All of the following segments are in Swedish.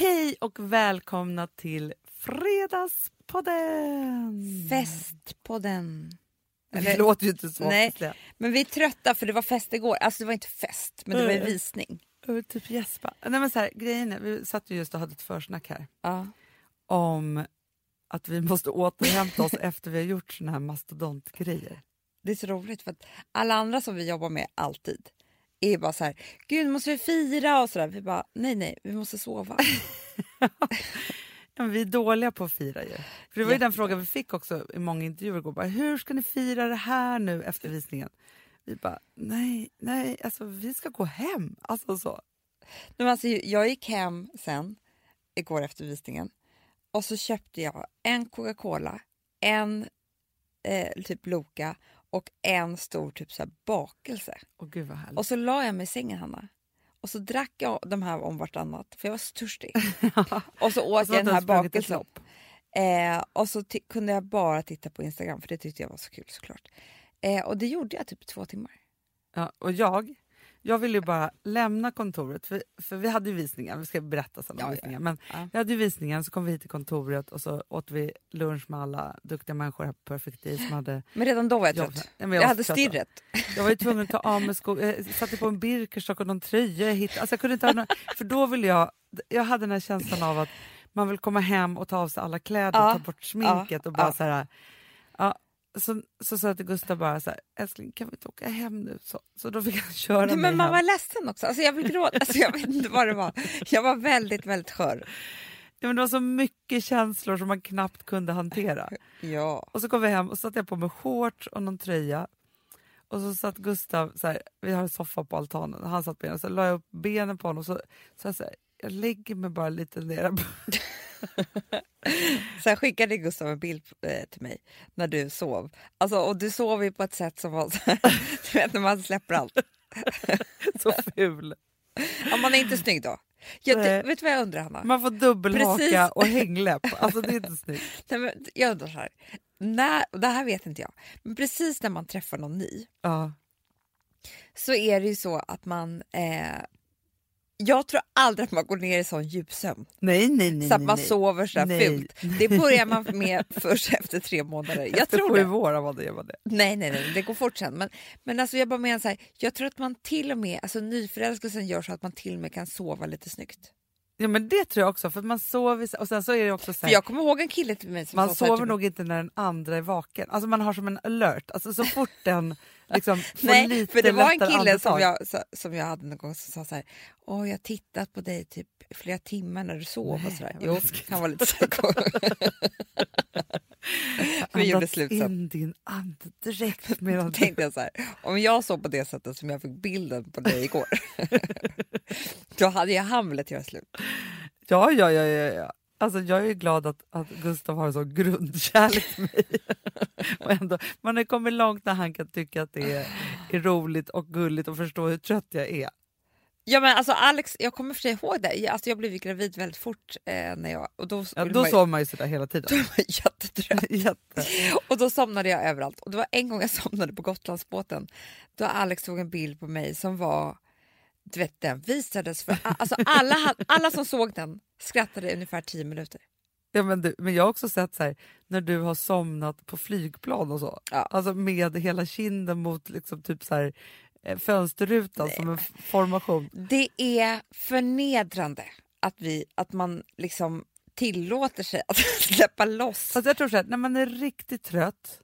Hej och välkomna till Fredagspodden! Festpodden. Det låter ju inte så Nej, men vi är trötta för det var fest igår. Alltså det var inte fest, men det var en Mm. visning. Vill typ gäspa. Nej, men så här, grejen är, vi satt ju just och hade ett försnack här Ja. om att vi måste återhämta oss efter vi har gjort såna här mastodontgrejer. Det är så roligt för att alla andra som vi jobbar med alltid är bara så här, gud måste vi fira och sådär. Vi bara, nej nej, vi måste sova. Ja, vi är dåliga på att fira ju. För det var ju den Jätte. frågan vi fick också i många intervjuer igår. Bara, Hur ska ni fira det här nu efter visningen? Vi bara, nej, nej, alltså vi ska gå hem. Alltså så. Men alltså, jag gick hem sen, igår efter visningen, och så köpte jag en Coca-Cola, en eh, typ Loka och en stor typ så bakelse. Åh gud vad härligt. Och så la jag mig i sängen, Hanna. Och så drack jag de här om vartannat, för jag var så törstig. och så åt så jag den här bakelsen. Eh, och så kunde jag bara titta på Instagram, för det tyckte jag var så kul såklart. Eh, och det gjorde jag typ två timmar. Ja, och jag, jag ville ju bara lämna kontoret, för, för vi hade ju visningen, vi ska berätta sen om Ja, visningen. Men ja. vi hade ju visningen, så kom vi hit till kontoret och så åt vi lunch med alla duktiga människor här på Perfect Day som hade Men redan då var jag Jag- trött. Ja, jag var hade stirret. Jag var ju tvungen att ta av mig skor, jag satte på en Birkenstock och någon tröja jag hittade. Alltså jag kunde inte ha någon, för då ville jag, jag hade den här känslan av att man vill komma hem och ta av sig alla kläder Ja, ta bort sminket och bara ja. så här. Så, så sa jag till Gustav bara så här, älskling kan vi inte åka hem nu? Så, så då fick han köra Nej, mig men man hem. var ledsen också. Alltså, jag, vill gråta. Alltså, jag vet inte vad det var. Jag var väldigt, väldigt skör. Ja, men det var så mycket känslor som man knappt kunde hantera. Ja. Och så kom vi hem och satte jag på mig shorts och någon tröja. Och så satt Gustav, så här, vi har en soffa på altanen, han satt benen, så la jag upp benen på honom och så sa jag så här, jag lägger mig bara lite ner. Sen skickade Gustav en bild eh, till mig när du sov. Alltså, och du sov ju på ett sätt som var så här, du vet när man släpper allt. så ful. Ja, man är inte snygg då. Jag, Nej. vet du vad jag undrar Hanna? Man får dubbelhaka Precis. och hängläpp. Alltså det är inte snyggt. Nej, men jag undrar så här. När, det här vet inte jag, men precis när man träffar någon ny Ja. så är det ju så att man... Eh, jag tror aldrig att man går ner i sån djupsömn Nej, nej, nej. så att man nej. sover så där Nej. fult. Det börjar man med först efter tre månader. Jag Efter tror det. år det gör man det. Nej, nej, nej, det går fort sen. Men, men alltså jag bara menar så här, jag tror att man till och med, alltså nyförälskelsen gör så att man till och med kan sova lite snyggt. Ja men det tror jag också, för man sover, och sen så är det också så här, jag kommer ihåg en kille till mig som man sover nog inte när den andra är vaken. Alltså man har som en alert, alltså så fort den liksom Nej, lite för det var en kille som jag, som jag hade någon gång som sa så här, Åh, jag har tittat på dig typ flera timmar när du sov och sådär. Jo, han var lite psyko. Vi gjorde slut sen. in din andedräkt medan tänkte jag så här, om jag såg på det sättet som jag fick bilden på dig igår, då hade jag han velat göra slut. Ja, ja, ja, ja, ja. Alltså jag är glad att, att Gustav har en sån grundkärlek till mig. och ändå, man har kommit långt när han kan tycka att det är, är roligt och gulligt och förstå hur trött jag är. Ja men alltså Alex, jag kommer för sig ihåg det, jag, alltså, jag blev gravid väldigt fort eh, när jag, och då, Ja, då man ju- sover man ju sådär hela tiden. då var jag jättetrött. Jätte. Och då somnade jag överallt. Och det var en gång jag somnade på Gotlandsbåten. Då Alex tog en bild på mig som var, du vet den visades för, alltså alla, alla som såg den skrattade i ungefär tio minuter. Ja, men, du, men jag har också sett så här, när du har somnat på flygplan och så. Ja. Alltså med hela kinden mot liksom typ så här, eh, fönsterrutan som en formation. Det är förnedrande att, vi, att man liksom tillåter sig att släppa loss. Alltså jag tror så här, när man är riktigt trött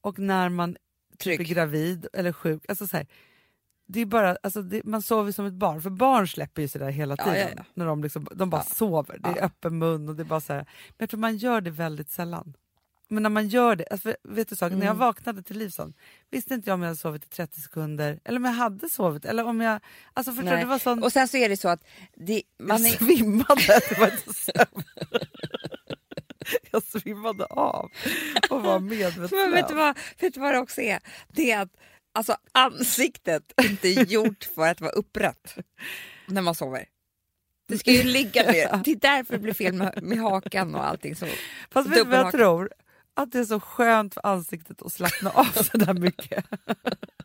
och när man typ är gravid eller sjuk, alltså så här, det är bara, alltså det, man sover som ett barn, för barn släpper ju sådär hela Ja, tiden. ja, ja. När de, liksom, de bara Ja. sover, det är Ja. öppen mun och det bara så här. Men jag tror man gör det väldigt sällan. Men när man gör det, alltså, vet du saken, när jag Mm. vaknade till liv sån, visste inte jag om jag hade sovit i 30 sekunder eller om jag hade sovit eller om jag, alltså förstår Nej. det var sån, Och sen så är det så att det, man jag är, svimmade, det var inte sömn. Jag svimmade av och var medvetslös. Men vet du, vad, vet du vad det också är? Det är att alltså, ansiktet inte gjort för att vara upprätt när man sover. Det ska ju ligga ner. Det är därför det blir fel med, med hakan och allting. Så. Fast vet du vad jag tror? Att det är så skönt för ansiktet att slappna av så där mycket.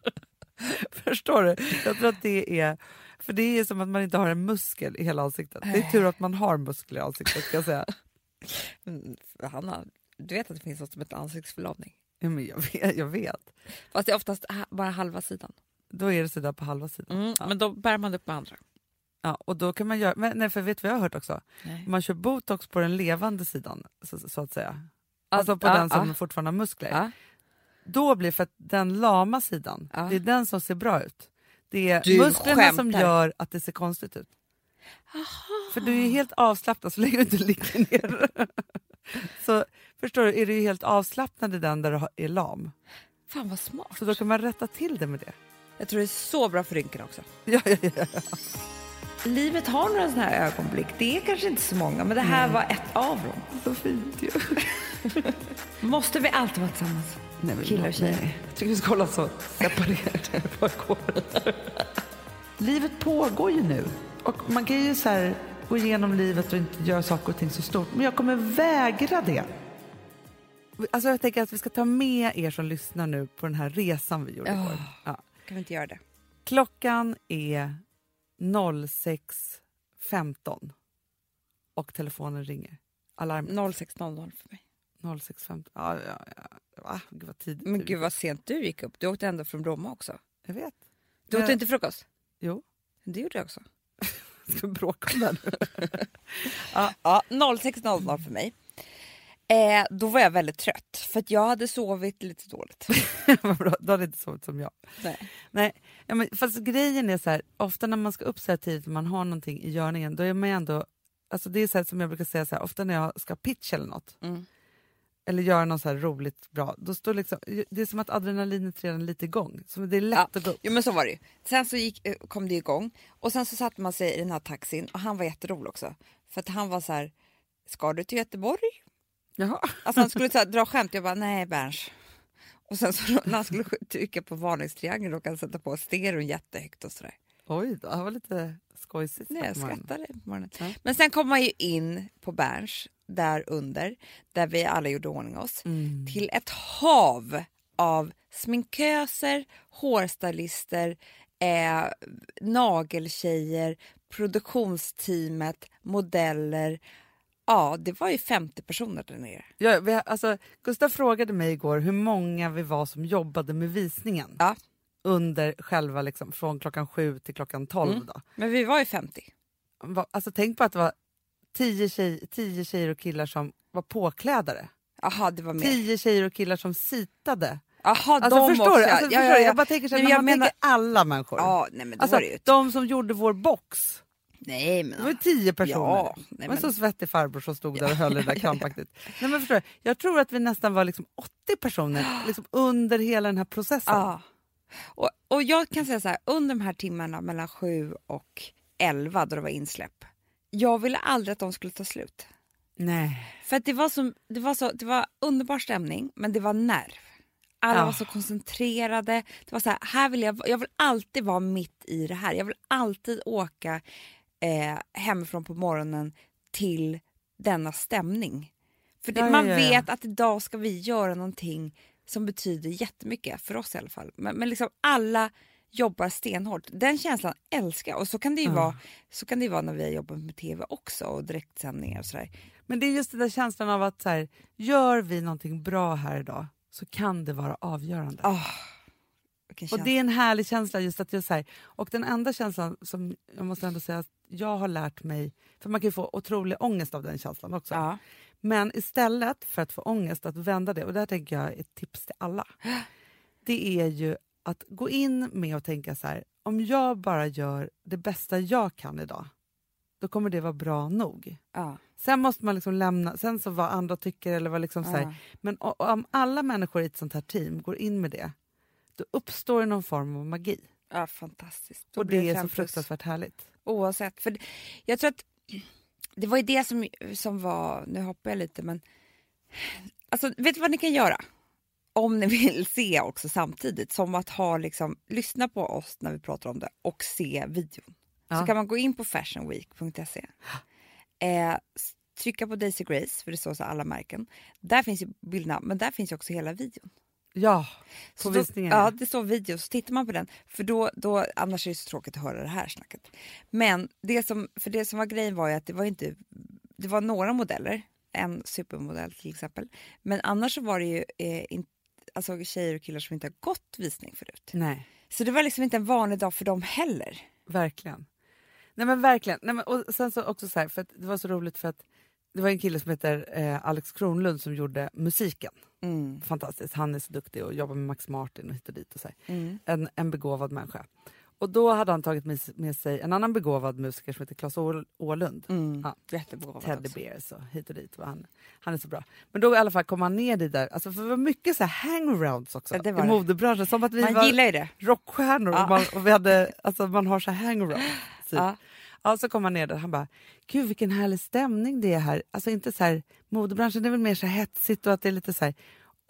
Förstår du? Jag tror att det är... För det är som att man inte har en muskel i hela ansiktet. Det är tur att man har muskler i ansiktet ska jag säga. Mm, Hanna, du vet att det finns något som heter ansiktsförlamning? Ja, men jag, vet, jag vet. Fast det är oftast bara halva sidan. Då är det sådär på halva sidan. Mm, Ja. Men då bär man upp med andra. Ja, och då kan man göra, men nej, för vet du vad jag har hört också? Nej. Man kör botox på den levande sidan så, så att säga. Alltså på ja, den som ja. fortfarande har muskler. Ja. Då blir för att den lama sidan, det är den som ser bra ut. Det är Du musklerna som skämtar. gör att det ser konstigt ut. För du är helt avslappnad så länge du inte ligger ner. så förstår du, är du helt avslappnad i den där du är lam. Fan vad smart. Så då kan man rätta till det med det. Jag tror det är så bra för rynkorna också. Ja, ja, ja. Livet har några sådana här ögonblick. Det är kanske inte så många, men det här var ett av dem. Så fint ju. Måste vi alltid vara tillsammans? Nej, men Killar och tjejer. nej. Jag tycker vi ska hålla så separerade. Livet pågår ju nu. Och man kan ju så här gå igenom livet och inte göra saker och ting så stort. Men jag kommer vägra det. Alltså jag tänker att vi ska ta med er som lyssnar nu på den här resan vi gjorde Ja. igår. Ja. Kan vi inte göra det? Klockan är 06.15 och telefonen ringer. Alarm 06.00 för mig. 06.15. Ja, ja, ja. Va? Gud vad tidigt. Men gud vad sent du gick upp. Du åkte ändå från Bromma också. Jag vet. Du Men- åt inte frukost? Jo. Det gjorde jag också. Ska vi bråka om det nu? Ja, 06.00 för mig. Eh, då var jag väldigt trött för jag hade sovit lite dåligt. Vad bra, Du hade inte sovit som jag. Nej. Nej, ja, men fast grejen är så här, ofta när man ska upp så här tidigt och man har någonting i görningen, då är man ju ändå, alltså det är så som jag brukar säga, så här, ofta när jag ska pitcha eller något, Mm. Eller göra något så roligt bra, då står liksom, det är som att adrenalinet redan är lite igång, så det är lätt Ja, att gå upp. Jo men så var det ju. Sen så gick, eh, kom det igång och sen så satte man sig i den här taxin och han var jätterolig också. För att han var så här, ska du till Göteborg? Jaha. Alltså han skulle så här, dra skämt, jag bara nej Berns. Och sen så när han skulle trycka på varningstriangeln råkade han sätta på stereon jättehögt och sådär. Oj då, det var lite skojsigt. Nej, jag skrattade på morgonen. Ja. Men sen kom man ju in på Berns, där under, där vi alla gjorde ordning oss, Mm. till ett hav av sminköser, hårstylister, eh, nageltjejer, produktionsteamet, modeller. Ja, det var ju 50 personer där nere. Ja, vi, alltså, Gustav frågade mig igår hur många vi var som jobbade med visningen Ja. under själva, liksom, från klockan sju till klockan tolv. Mm. Då. Men vi var ju 50. Va- Alltså, tänk på att det var tio, tjej, tio tjejer och killar som var påklädare. Jaha, det var mer. Tio tjejer och killar som sitade. Jaha, Alltså, de förstår också. du? Alltså, ja, förstår ja, ja. Jag bara tänker så här, jag man menar- tänker alla människor. Ja, nej men alltså, var det de som gjorde vår box. Nej men... Det var tio personer. Ja, nej, det var en men- så svettig farbror som stod där och höll det där krampaktigt. Nej, men förstår du? Jag tror att vi nästan var liksom 80 personer liksom under hela den här processen. Ja. Och, och jag kan säga så här, under de här timmarna mellan sju och elva då det var insläpp, jag ville aldrig att de skulle ta slut. Nej. För att det var, så, det, var så, det var underbar stämning, men det var nerv. Alla Ja. var så koncentrerade. Det var så här, här vill jag, jag vill alltid vara mitt i det här. Jag vill alltid åka eh, hemifrån på morgonen till denna stämning. För det, ja, man ja, ja. vet att idag ska vi göra någonting som betyder jättemycket, för oss i alla fall. Men, men liksom alla jobbar stenhårt. Den känslan älskar jag. Och så kan det ju, Ja. vara, så kan det vara när vi har jobbat med tv också och direktsändningar och sådär. Men det är just den där känslan av att så här, gör vi någonting bra här idag så kan det vara avgörande. Oh, Och det är en härlig känsla just att jag säger och den enda känslan som jag måste ändå säga att jag har lärt mig, för man kan ju få otrolig ångest av den känslan också. Ja. Men istället för att få ångest, att vända det, och det här tänker jag ett tips till alla. Det är ju att gå in med och tänka så här, om jag bara gör det bästa jag kan idag, då kommer det vara bra nog. Ja. Sen måste man liksom lämna, sen så vad andra tycker eller vad liksom så här, Ja. men om alla människor i ett sånt här team går in med det, då uppstår det någon form av magi. Ja, fantastiskt. Då och det är så fruktansvärt härligt. Oavsett. För jag tror att det var ju det som, som var, nu hoppar jag lite men, alltså vet du vad ni kan göra? Om ni vill se också samtidigt, som att ha liksom, lyssna på oss när vi pratar om det och se videon. Ja. Så kan man gå in på fashionweek.se, eh, trycka på Daisy Grace, för det står så alla märken. Där finns ju bilderna, men där finns ju också hela videon. Ja, på Så då, visningen. ja, det står video, så tittar man på den. För då, då, annars är det så tråkigt att höra det här snacket. Men det som, för det som var grejen var ju att det var inte, det var några modeller, en supermodell till exempel. Men annars så var det ju eh, in, alltså tjejer och killar som inte har gått visning förut. Nej, Så det var liksom inte en vanlig dag för dem heller. verkligen. Nej men verkligen. Nej, men, och sen så också så här, för det var så roligt för att det var en kille som heter eh, Alex Kronlund som gjorde musiken. Mm. Fantastiskt, han är så duktig och jobbar med Max Martin och hit och dit. Och så. Mm. En, en begåvad människa. Och då hade han tagit med, sig en annan begåvad musiker som heter Claes Åhl- Åhlund. Mm. Ja. Jättebegåvad Teddy också. Bears och hit och dit. Och han, han är så bra. Men då i alla fall kom han ner dit där. Alltså, för det var mycket så hangarounds också Ja, i var modebranschen. Som att vi Man var gillar ju det. rockstjärnor Ja. och, man, och vi hade, alltså, man har så här hangaround. Typ. Ja. Ja, så kom han ner där han bara, gud vilken härlig stämning det är här. Alltså inte så här, modebranschen är väl mer så hetsigt och att det är lite så här.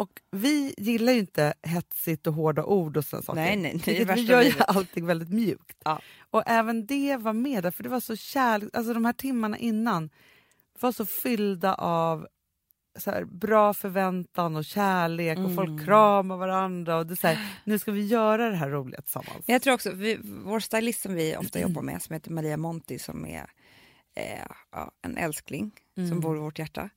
Och vi gillar ju inte hetsigt och hårda ord och sådana saker. Nej, nej, Vilket vi gör ju allting väldigt mjukt. Ja. Och även det var med där, för det var så kärlek, alltså de här timmarna innan var så fyllda av så här, bra förväntan och kärlek och Mm. folk kramar varandra och det är så här, nu ska vi göra det här roliga tillsammans. Jag tror också, vi, vår stylist som vi ofta jobbar med, som heter Maria Monti, som är eh, en älskling som Mm. bor i vårt hjärta.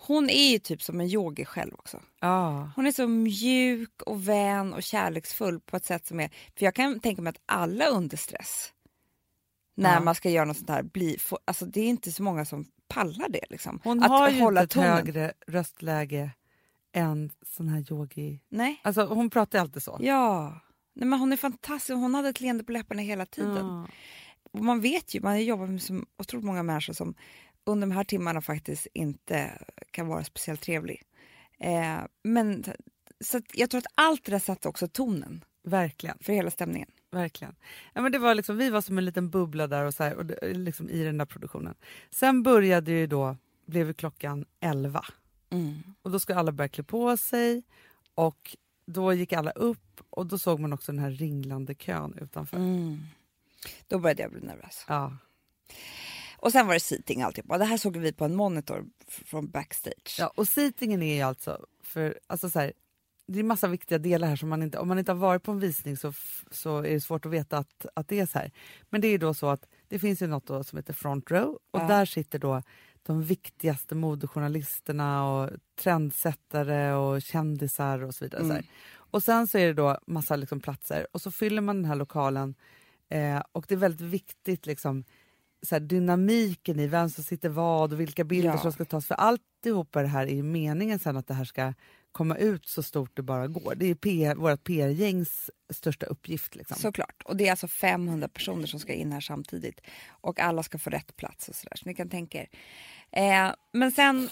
Hon är ju typ som en yogi själv också. Ja. Hon är så mjuk och vän och kärleksfull på ett sätt som är... För jag kan tänka mig att alla under stress, när Ja. man ska göra något sånt här, blir, får, alltså det är inte så många som pallar det. Liksom. Hon att har ju hålla inte ett tonen. högre röstläge än sån här yogi. Nej. Alltså hon pratar alltid så. Ja. Nej, men hon är fantastisk. Hon hade ett leende på läpparna hela tiden. Ja. Man vet ju, man har jobbat med så otroligt många människor som under de här timmarna faktiskt inte kan vara speciellt trevlig. Eh, men så jag tror att allt det där satte också tonen Verkligen. för hela stämningen. Verkligen. Ja, men det var liksom, vi var som en liten bubbla där och så här, och det, liksom i den där produktionen. Sen började ju då, blev klockan 11 och då skulle alla börja klä på sig och då gick alla upp och då såg man också den här ringlande kön utanför. Mm. Då började jag bli nervös. Ja. Och sen var det seating alltihopa. Det här såg vi på en monitor från backstage. ja, och seatingen är ju alltså, för, alltså så här, det är massa viktiga delar här som man inte, om man inte har varit på en visning så, så är det svårt att veta att, att det är så här. Men det är då så att det finns ju något som heter front row och Ja. där sitter då de viktigaste modejournalisterna och trendsättare och kändisar och så vidare. Så här. Och sen så är det då massa liksom platser och så fyller man den här lokalen eh, och det är väldigt viktigt liksom så här, dynamiken i vem som sitter vad och vilka bilder Ja. som ska tas. För alltihopa det här är ju meningen sen att det här ska komma ut så stort det bara går. Det är PR, vårt PR-gängs största uppgift. Liksom. Såklart. Och det är alltså 500 personer som ska in här samtidigt. Och alla ska få rätt plats och sådär. Så ni kan tänka er. Eh, men sen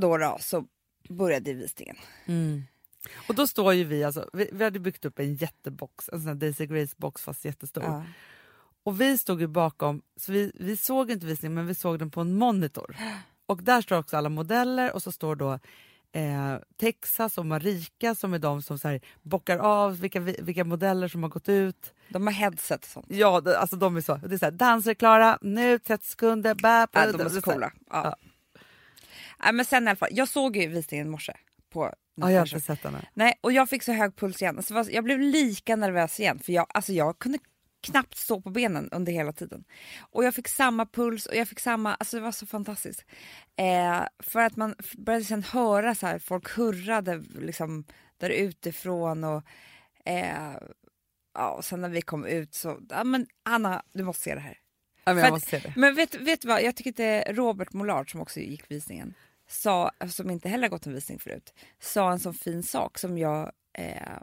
då, då så började visningen. Mm. Och då står ju vi, alltså, vi, vi hade byggt upp en jättebox, en sån här Daisy Grace-box fast jättestor. Ja. Och vi stod ju bakom, så vi, vi såg inte visningen men vi såg den på en monitor. Och där står också alla modeller och så står då eh, Texas och Marika som är de som så här, bockar av vilka, vi- vilka modeller som har gått ut. De har headset och sånt. Ja, alltså de är så. Det är så här, danser klara, nu 30 sekunder, bap, Ja, de är så coola. Ja. Ja. Ja, men sen i alla fall, jag såg ju visningen i morse. På Ja, jag har inte sett den. Nej, och jag fick så hög puls igen. Alltså, jag blev lika nervös igen. För jag, alltså, jag kunde knappt stå på benen under hela tiden. Och jag fick samma puls och jag fick samma, alltså det var så fantastiskt. Eh, för att man började sen höra så här, folk hurrade liksom där utifrån och eh, ja, och sen när vi kom ut så, ja men Anna du måste se det här. Ja, men jag att- måste se det. Men vet, vet du vad, jag tycker att det Robert Mollard som också gick visningen, sa, som inte heller gått en visning förut, sa en sån fin sak som jag, eh,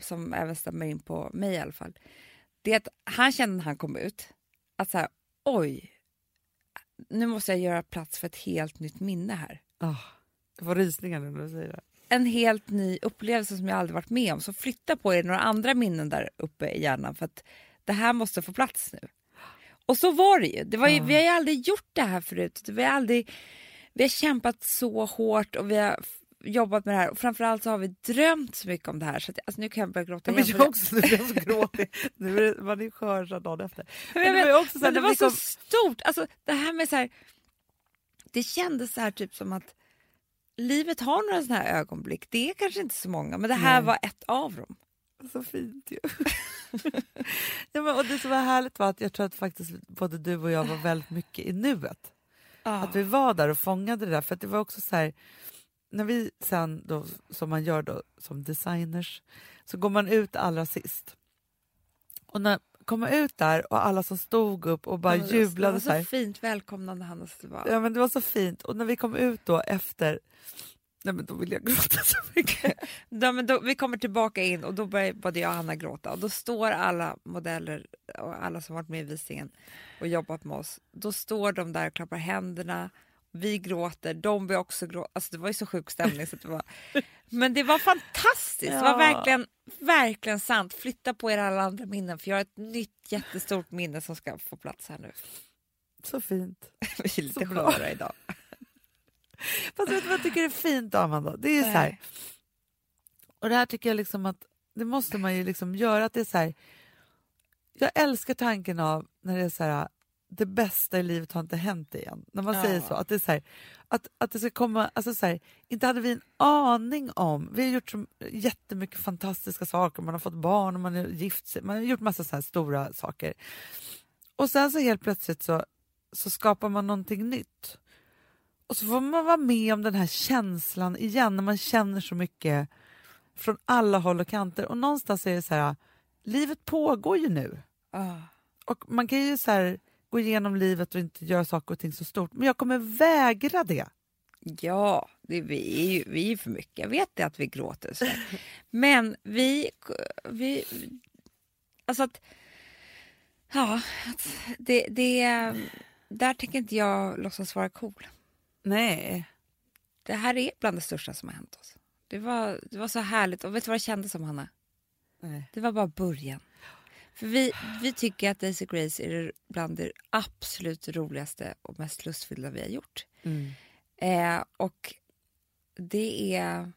som även stämmer in på mig i alla fall. Det är att han kände när han kom ut, att så här, oj, nu måste jag göra plats för ett helt nytt minne här. Ah, jag får rysningar nu när du säger det. En helt ny upplevelse som jag aldrig varit med om. Så flytta på er några andra minnen där uppe i hjärnan för att det här måste få plats nu. Och så var det ju. Det var ju Ja. Vi har ju aldrig gjort det här förut. Vi har, aldrig, vi har kämpat så hårt och vi har jobbat med det här. Och framförallt så har vi drömt så mycket om det här. Så att, alltså, nu kan jag börja gråta Ja, men igen. jag också, nu blir jag så gråtig. Nu är man är skör så dagen efter. Men Men jag det var också så här men det var så kom- stort. Alltså, det här med så här, det kändes så här typ som att livet har några sådana här ögonblick. Det är kanske inte så många, men det här Nej. var ett av dem. Så fint ju. ja, men, och det som var härligt var att jag tror att faktiskt både du och jag var väldigt mycket i nuet. Att vi var där och fångade det där. För att det var också så här, när vi sen då, som man gör då som designers, så går man ut allra sist. Och när kommer ut där och alla som stod upp och bara Ja, jublade Det var så så fint välkomnande Hannes. Det var. Ja men det var så fint. Och när vi kom ut då efter, nej men då ville jag gråta så mycket. Ja, men då, vi kommer tillbaka in och då börjar både jag och Hanna gråta och då står alla modeller och alla som varit med i visningen och jobbat med oss. Då står de där och klappar händerna. Vi gråter, de börjar också gråta. Alltså det var ju så sjuk stämning. så det var... Men det var fantastiskt. Det var Ja. verkligen, verkligen sant. Flytta på er alla andra minnen för jag har ett nytt jättestort minne som ska få plats här nu. Så fint. Vi är lite sköra idag. Fast vet du vad jag tycker är fint Amanda? Det är så här, och det här tycker jag liksom att det måste man ju liksom göra. Att det är så här, jag älskar tanken av när det är så här, det bästa i livet har inte hänt igen. När man Ja. säger så. Att det är så här, att, att det ska komma, alltså så här, inte hade vi en aning om, vi har gjort så jättemycket fantastiska saker, man har fått barn och man har gift sig, man har gjort massa så stora saker. Och sen så helt plötsligt så, så skapar man någonting nytt. Och så får man vara med om den här känslan igen när man känner så mycket från alla håll och kanter. Och någonstans är det så här, livet pågår ju nu. Ah. Och man kan ju så här, gå igenom livet och inte göra saker och ting så stort. Men jag kommer vägra det. Ja, det, vi är ju vi är för mycket. Jag vet det att vi gråter. Så. Men vi, vi... Alltså att... Ja, att det, det, där tänker inte jag låtsas vara cool. Nej. Det här är bland det största som har hänt oss. Det var, det var så härligt. Och vet du vad det kändes som, Hanna? Nej. Det var bara början. För vi, vi tycker att Daisy Grace är bland det absolut roligaste och mest lustfyllda vi har gjort. Mm. Eh, och det är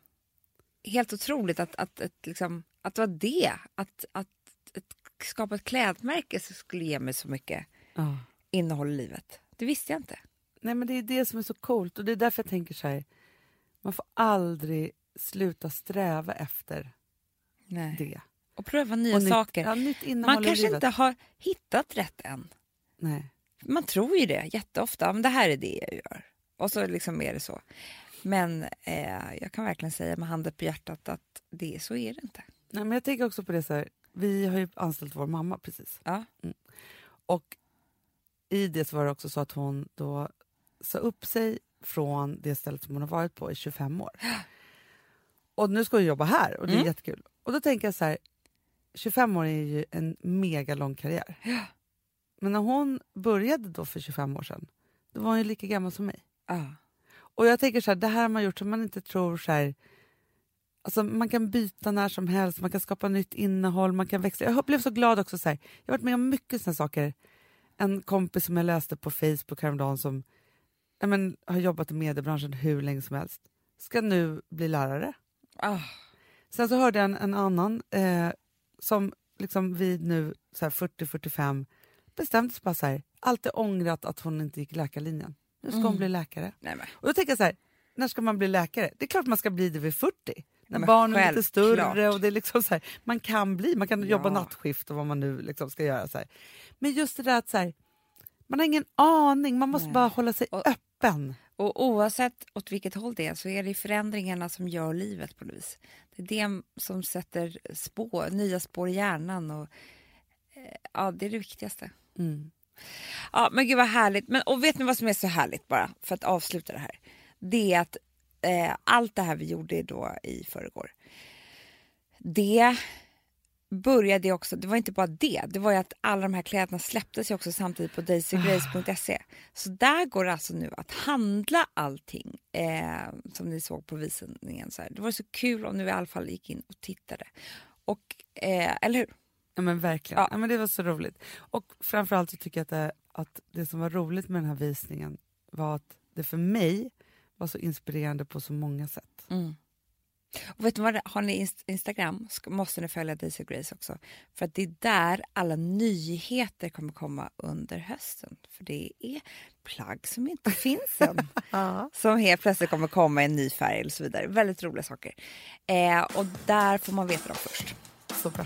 helt otroligt att, att, att, liksom, att det var det. Att, att, att skapa ett klädmärke som skulle ge mig så mycket Ja. innehåll i livet. Det visste jag inte. Nej, men det är det som är så coolt och det är därför jag tänker så här. Man får aldrig sluta sträva efter Nej. det. Och pröva nya Och nytt- saker. Ja, nytt Man kanske inte har hittat rätt än. Nej. Man tror ju det jätteofta. Men det här är det jag gör. Och så liksom är det så. Men eh, jag kan verkligen säga med handen på hjärtat att det, så är det inte. Nej, men jag tänker också på det så här. Vi har ju anställt vår mamma precis. Ja. Och i det så var det också så att hon då sa upp sig från det stället som hon har varit på i 25 år. Och nu ska hon jobba här och det är Mm. jättekul. Och då tänker jag så här, 25 år är ju en mega lång karriär. Men när hon började då för 25 år sedan, då var hon ju lika gammal som mig. Ja. Och jag tänker så här, det här har man gjort så man inte tror så här, alltså man kan byta när som helst, man kan skapa nytt innehåll, man kan växla. Jag blev så glad också så här, jag har varit med om mycket sådana saker. En kompis som jag läste på Facebook häromdagen som ja, men, har jobbat i mediebranschen hur länge som helst, ska nu bli lärare. Ah. Sen så hörde jag en, en annan eh, som liksom vid nu så här 40-45 bestämde sig bara så här, alltid ångrat att hon inte gick läkarlinjen. Nu ska hon Mm. bli läkare. Nej, men. Och då tänker jag så här, när ska man bli läkare? Det är klart man ska bli det vid 40. När Men barnen är lite större och det är liksom så här, man kan bli, man kan jobba Ja. nattskift och vad man nu liksom ska göra. Så här. Men just det där att så här, man har ingen aning, man måste Nej. bara hålla sig Och- öppen. Och oavsett åt vilket håll det är så är det förändringarna som gör livet på något vis. Det är det som sätter spår, nya spår i hjärnan. Och, eh, ja, det är det viktigaste. Mm. Ja, men gud vad härligt. Men, och vet ni vad som är så härligt bara för att avsluta det här? Det är att eh, allt det här vi gjorde då i förrgår. Det började också, det var inte bara det, det var ju att alla de här kläderna släpptes ju också samtidigt på daisygrace.se. Så där går det alltså nu att handla allting eh, som ni såg på visningen. Så här. Det var så kul om ni i alla fall gick in och tittade. Och, eh, eller hur? Ja men verkligen, Ja. ja. men det var så roligt. Och framförallt så tycker jag att det, att det som var roligt med den här visningen var att det för mig var så inspirerande på så många sätt. Mm. Och vet du vad, har ni inst- Instagram måste ni följa Daisy Grace också. För att det är där alla nyheter kommer komma under hösten. För det är plagg som inte finns än. Som helt plötsligt kommer komma i en ny färg eller så vidare. Väldigt roliga saker. Eh, och där får man veta dem först. Så bra.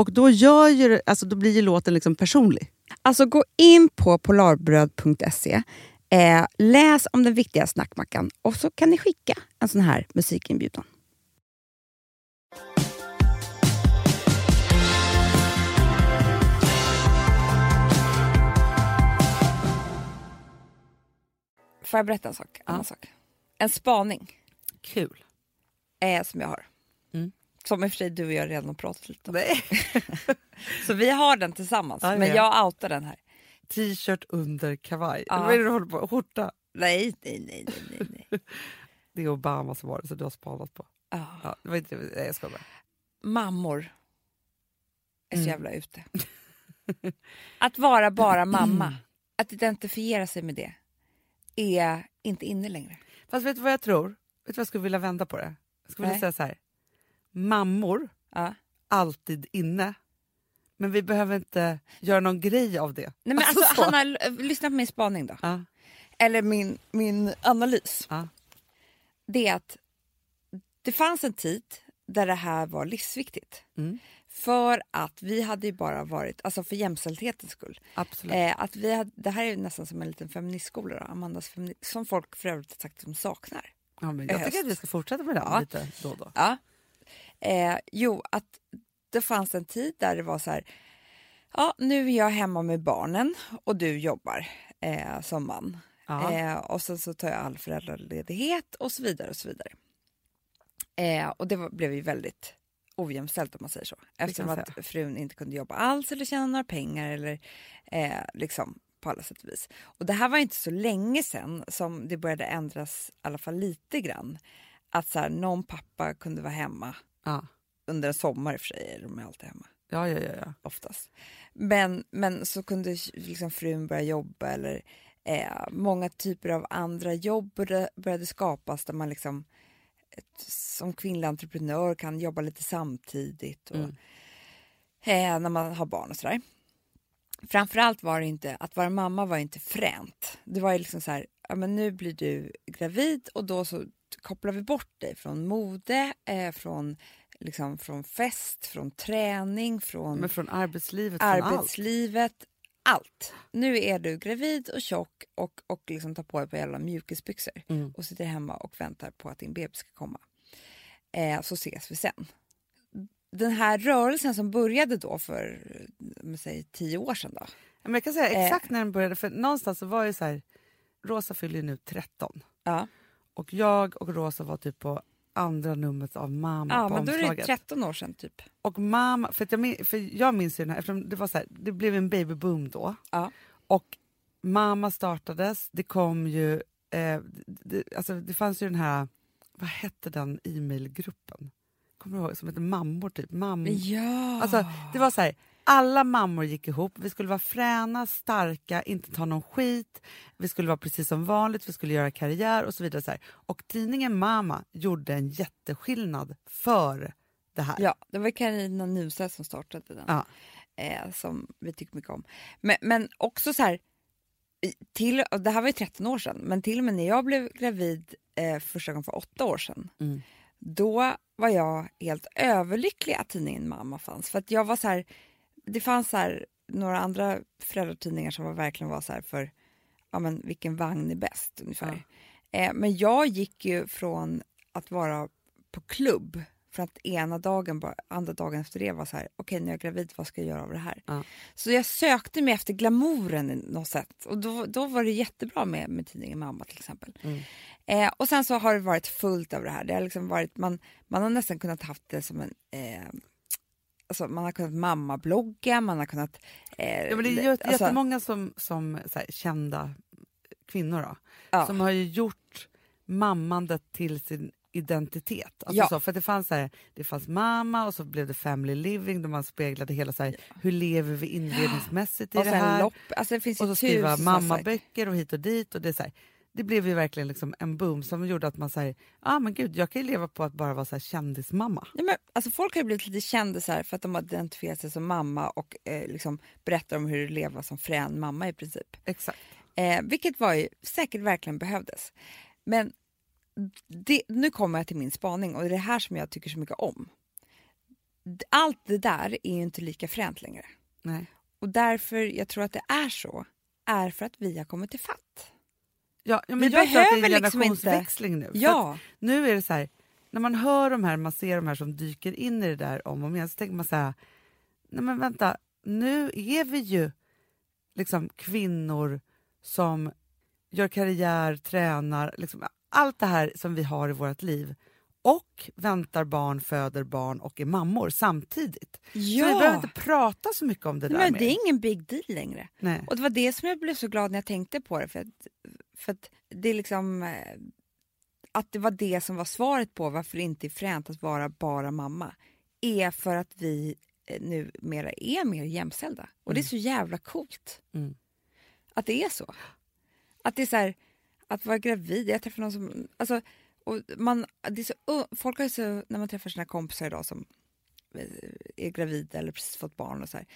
Och då, gör ju, alltså då blir ju låten liksom personlig. Alltså gå in på polarbröd.se, eh, läs om den viktiga snackmackan och så kan ni skicka en sån här musikinbjudan. Får jag berätta en sak? Ja. En, sak? en spaning. Kul. Eh, som jag har. Som i och för sig du och jag redan har pratat lite om. Nej. Så vi har den tillsammans, Ja, men ja. jag outar den här. T-shirt under kavaj. Ja. Vad är det du håller på Skjorta. Nej, nej, nej, nej, nej. Det är Obama som var det, så du har spanat på. Ja. Ja, det var inte. Nej, jag skojar bara. Mammor är så Mm. jävla ute. Att vara bara mamma, att identifiera sig med det, är inte inne längre. Fast vet du vad jag tror? Vet du vad jag skulle vilja vända på det? Jag skulle vilja säga så här. Mammor, Ja. alltid inne. Men vi behöver inte göra någon grej av det. Nej, men alltså, så. Hanna, l- lyssna på min spaning då. Ja, Eller min, min analys. ja. Det är att det fanns en tid där det här var livsviktigt. Mm. För att vi hade ju bara varit, alltså för jämställdhetens skull. Absolut. Eh, att vi hade, det här är ju nästan som en liten feministskola, då, Amandas femini- som folk för övrigt sagt de saknar. Ja, jag höst. tycker att vi ska fortsätta med det Ja. lite då och då. Ja. Eh, jo, att det fanns en tid där det var så här, ja nu är jag hemma med barnen och du jobbar eh, som man. Eh, och sen så tar jag all föräldraledighet och så vidare och så vidare. Eh, och det var, blev ju väldigt ojämställt om man säger så. Eftersom att frun inte kunde jobba alls eller tjäna några pengar eller eh, liksom på alla sätt och vis. Och det här var inte så länge sedan som det började ändras i alla fall lite grann. Att så här, någon pappa kunde vara hemma Ja. under en sommar i och för sig, är de alltid hemma Ja, ja, ja, ja. oftast. Men, men så kunde liksom frun börja jobba eller eh, många typer av andra jobb började, började skapas där man liksom ett, som kvinnlig entreprenör kan jobba lite samtidigt och, Mm. eh, när man har barn och sådär. Framförallt var det inte, att vara mamma var inte fränt. Det var ju liksom så här, ja men nu blir du gravid och då så kopplar vi bort dig från mode, eh, från, liksom, från fest, från träning, från Men från arbetslivet, från allt. arbetslivet, allt. Nu är du gravid och tjock och, och liksom tar på dig på jävla mjukisbyxor Mm. och sitter hemma och väntar på att din bebis ska komma. Eh, så ses vi sen. Den här rörelsen som började då för säger, tio år sedan då. Men jag kan säga Eh. exakt när den började, för någonstans så var det så här, Rosa fyller nu 13 Ja, och jag och Rosa var typ på andra numret av Mamma ja på men då är det omslaget. 13 år sedan typ. Och mamma, för, jag, min- för jag minns ju den här, eftersom det var så här, det blev en babyboom då. Ja. Och mamma startades, det kom ju, eh, det, alltså det fanns ju den här, vad hette den e-mailgruppen? Kommer du ihåg? Som hette Mammor typ. Mam Ja. alltså, det var så här, alla mammor gick ihop, vi skulle vara fräna, starka, inte ta någon skit, vi skulle vara precis som vanligt, vi skulle göra karriär och så vidare. Så här. Och tidningen Mama gjorde en jätteskillnad för det här. Ja, det var Carina Nystedt som startade den. Ja. Eh, som vi tycker mycket om. Men, men också så här, till, det här var ju 13 år sedan, men till och med när jag blev gravid eh, första gången för åtta år sedan, Mm. då var jag helt överlycklig att tidningen Mamma fanns. För att jag var så här, det fanns här, några andra föräldratidningar som var, verkligen var så här för, ja men vilken vagn är bäst ungefär. Eh, men jag gick ju från att vara på klubb för att ena dagen, andra dagen efter det var så här, okej när jag är gravid, vad ska jag göra av det här? Ja. Så jag sökte mig efter glamouren i något sätt och då, då var det jättebra med, med tidningen Mamma till exempel. Mm. Eh, och sen så har det varit fullt av det här. Det har liksom varit, man, man har nästan kunnat haft det som en eh, Alltså man har kunnat mammablogga, man har kunnat... Eh, Ja, men det är ju alltså, jättemånga som, som här, kända kvinnor då, ja. som har ju gjort mammandet till sin identitet. Alltså Ja. så, för det fanns så här, det fanns mamma och så blev det family living där man speglade hela så här, hur lever vi inredningsmässigt i och det här. lopp, alltså det finns och så skriva mammaböcker och hit och dit. Och det, är så här, det blev ju verkligen liksom en boom som gjorde att man säger, ah, men gud jag kan ju leva på att bara vara så här kändismamma. Ja, men, alltså folk har ju blivit lite kändisar för att de har identifierat sig som mamma och eh, liksom berättar om hur det leva som frän mamma i princip. Exakt. Eh, vilket var ju säkert verkligen behövdes. Men det, nu kommer jag till min spaning och det är det här som jag tycker så mycket om. Allt det där är ju inte lika fränt längre. Nej. Och därför jag tror att det är så, är för att vi har kommit till fatt. Ja, men Vi jag tror att det är en behöver liksom inte- generationsväxling nu. För att Ja, nu är det så här, när man hör de här, man ser de här som dyker in i det där om och om igen så tänker man så här, nej men vänta, nu är vi ju liksom kvinnor som gör karriär, tränar, liksom, allt det här som vi har i vårt liv och väntar barn, föder barn och är mammor samtidigt. Så vi behöver inte prata så mycket om det Nej, där men mer. det är ingen big deal längre. Nej. Och det var det som jag blev så glad när jag tänkte på det. För att, för att det är liksom... eh, Att det var det som var svaret på varför det inte är fränt att vara bara mamma. Är för att vi eh, nu mera är mer jämställda. Och det är så jävla coolt. Mm. Att det är så. Att det är så här, att vara gravid. Jag träffade någon som... Alltså, och man, det är så, folk har ju så, när man träffar sina kompisar idag som eh, är gravida eller precis fått barn och så här.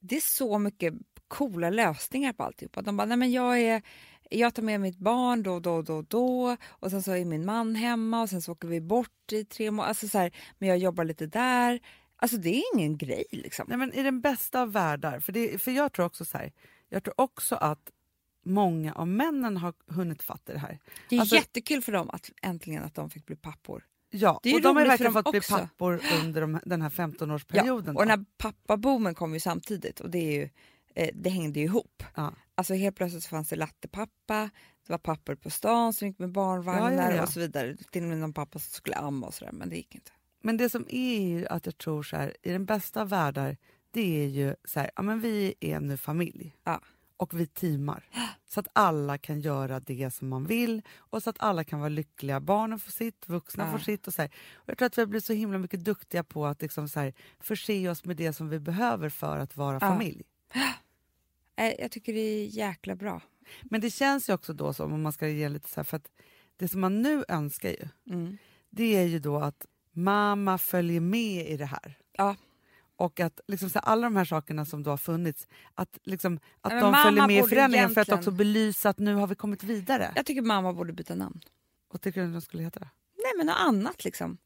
Det är så mycket coola lösningar på alltihopa. De bara, nej men jag är jag tar med mitt barn då, då, då, då och sen så är min man hemma och sen så åker vi bort i tre månader. Alltså så här, men jag jobbar lite där. Alltså det är ingen grej liksom. Nej, men I den bästa av världar, för, det, för jag tror också så här, jag tror också att många av männen har hunnit fatta det här. Det är Alltså- jättekul för dem att äntligen att de fick bli pappor. Ja, och de har verkligen fått bli pappor under de, den här 15-årsperioden. och då. den här pappaboomen kom ju samtidigt och det, är ju, eh, det hängde ju ihop. ja. Alltså helt plötsligt så fanns det lattepappa, det var pappor på stan som gick med barnvagnar Ja, ja, ja. och så vidare. Till och med någon pappa som skulle amma och sådär men det gick inte. Men det som är att jag tror så här, i den bästa av världar, det är ju så här, ja men vi är nu familj. Ja. Och vi teamar. Så att alla kan göra det som man vill och så att alla kan vara lyckliga. Barnen får sitt, vuxna Ja. får sitt. Och så här. Och jag tror att vi har blivit så himla mycket duktiga på att liksom så här, förse oss med det som vi behöver för att vara Ja. familj. Jag tycker det är jäkla bra. Men det känns ju också då som, om man ska ge lite så här, för att det som man nu önskar ju, Mm. det är ju då att mamma följer med i det här. Ja. Och att liksom så här, alla de här sakerna som då har funnits, att, liksom, att men de följer med i förändringen för att egentligen- också belysa att nu har vi kommit vidare. Jag tycker mamma borde byta namn. Vad tycker du att de skulle heta? Nej men något annat liksom.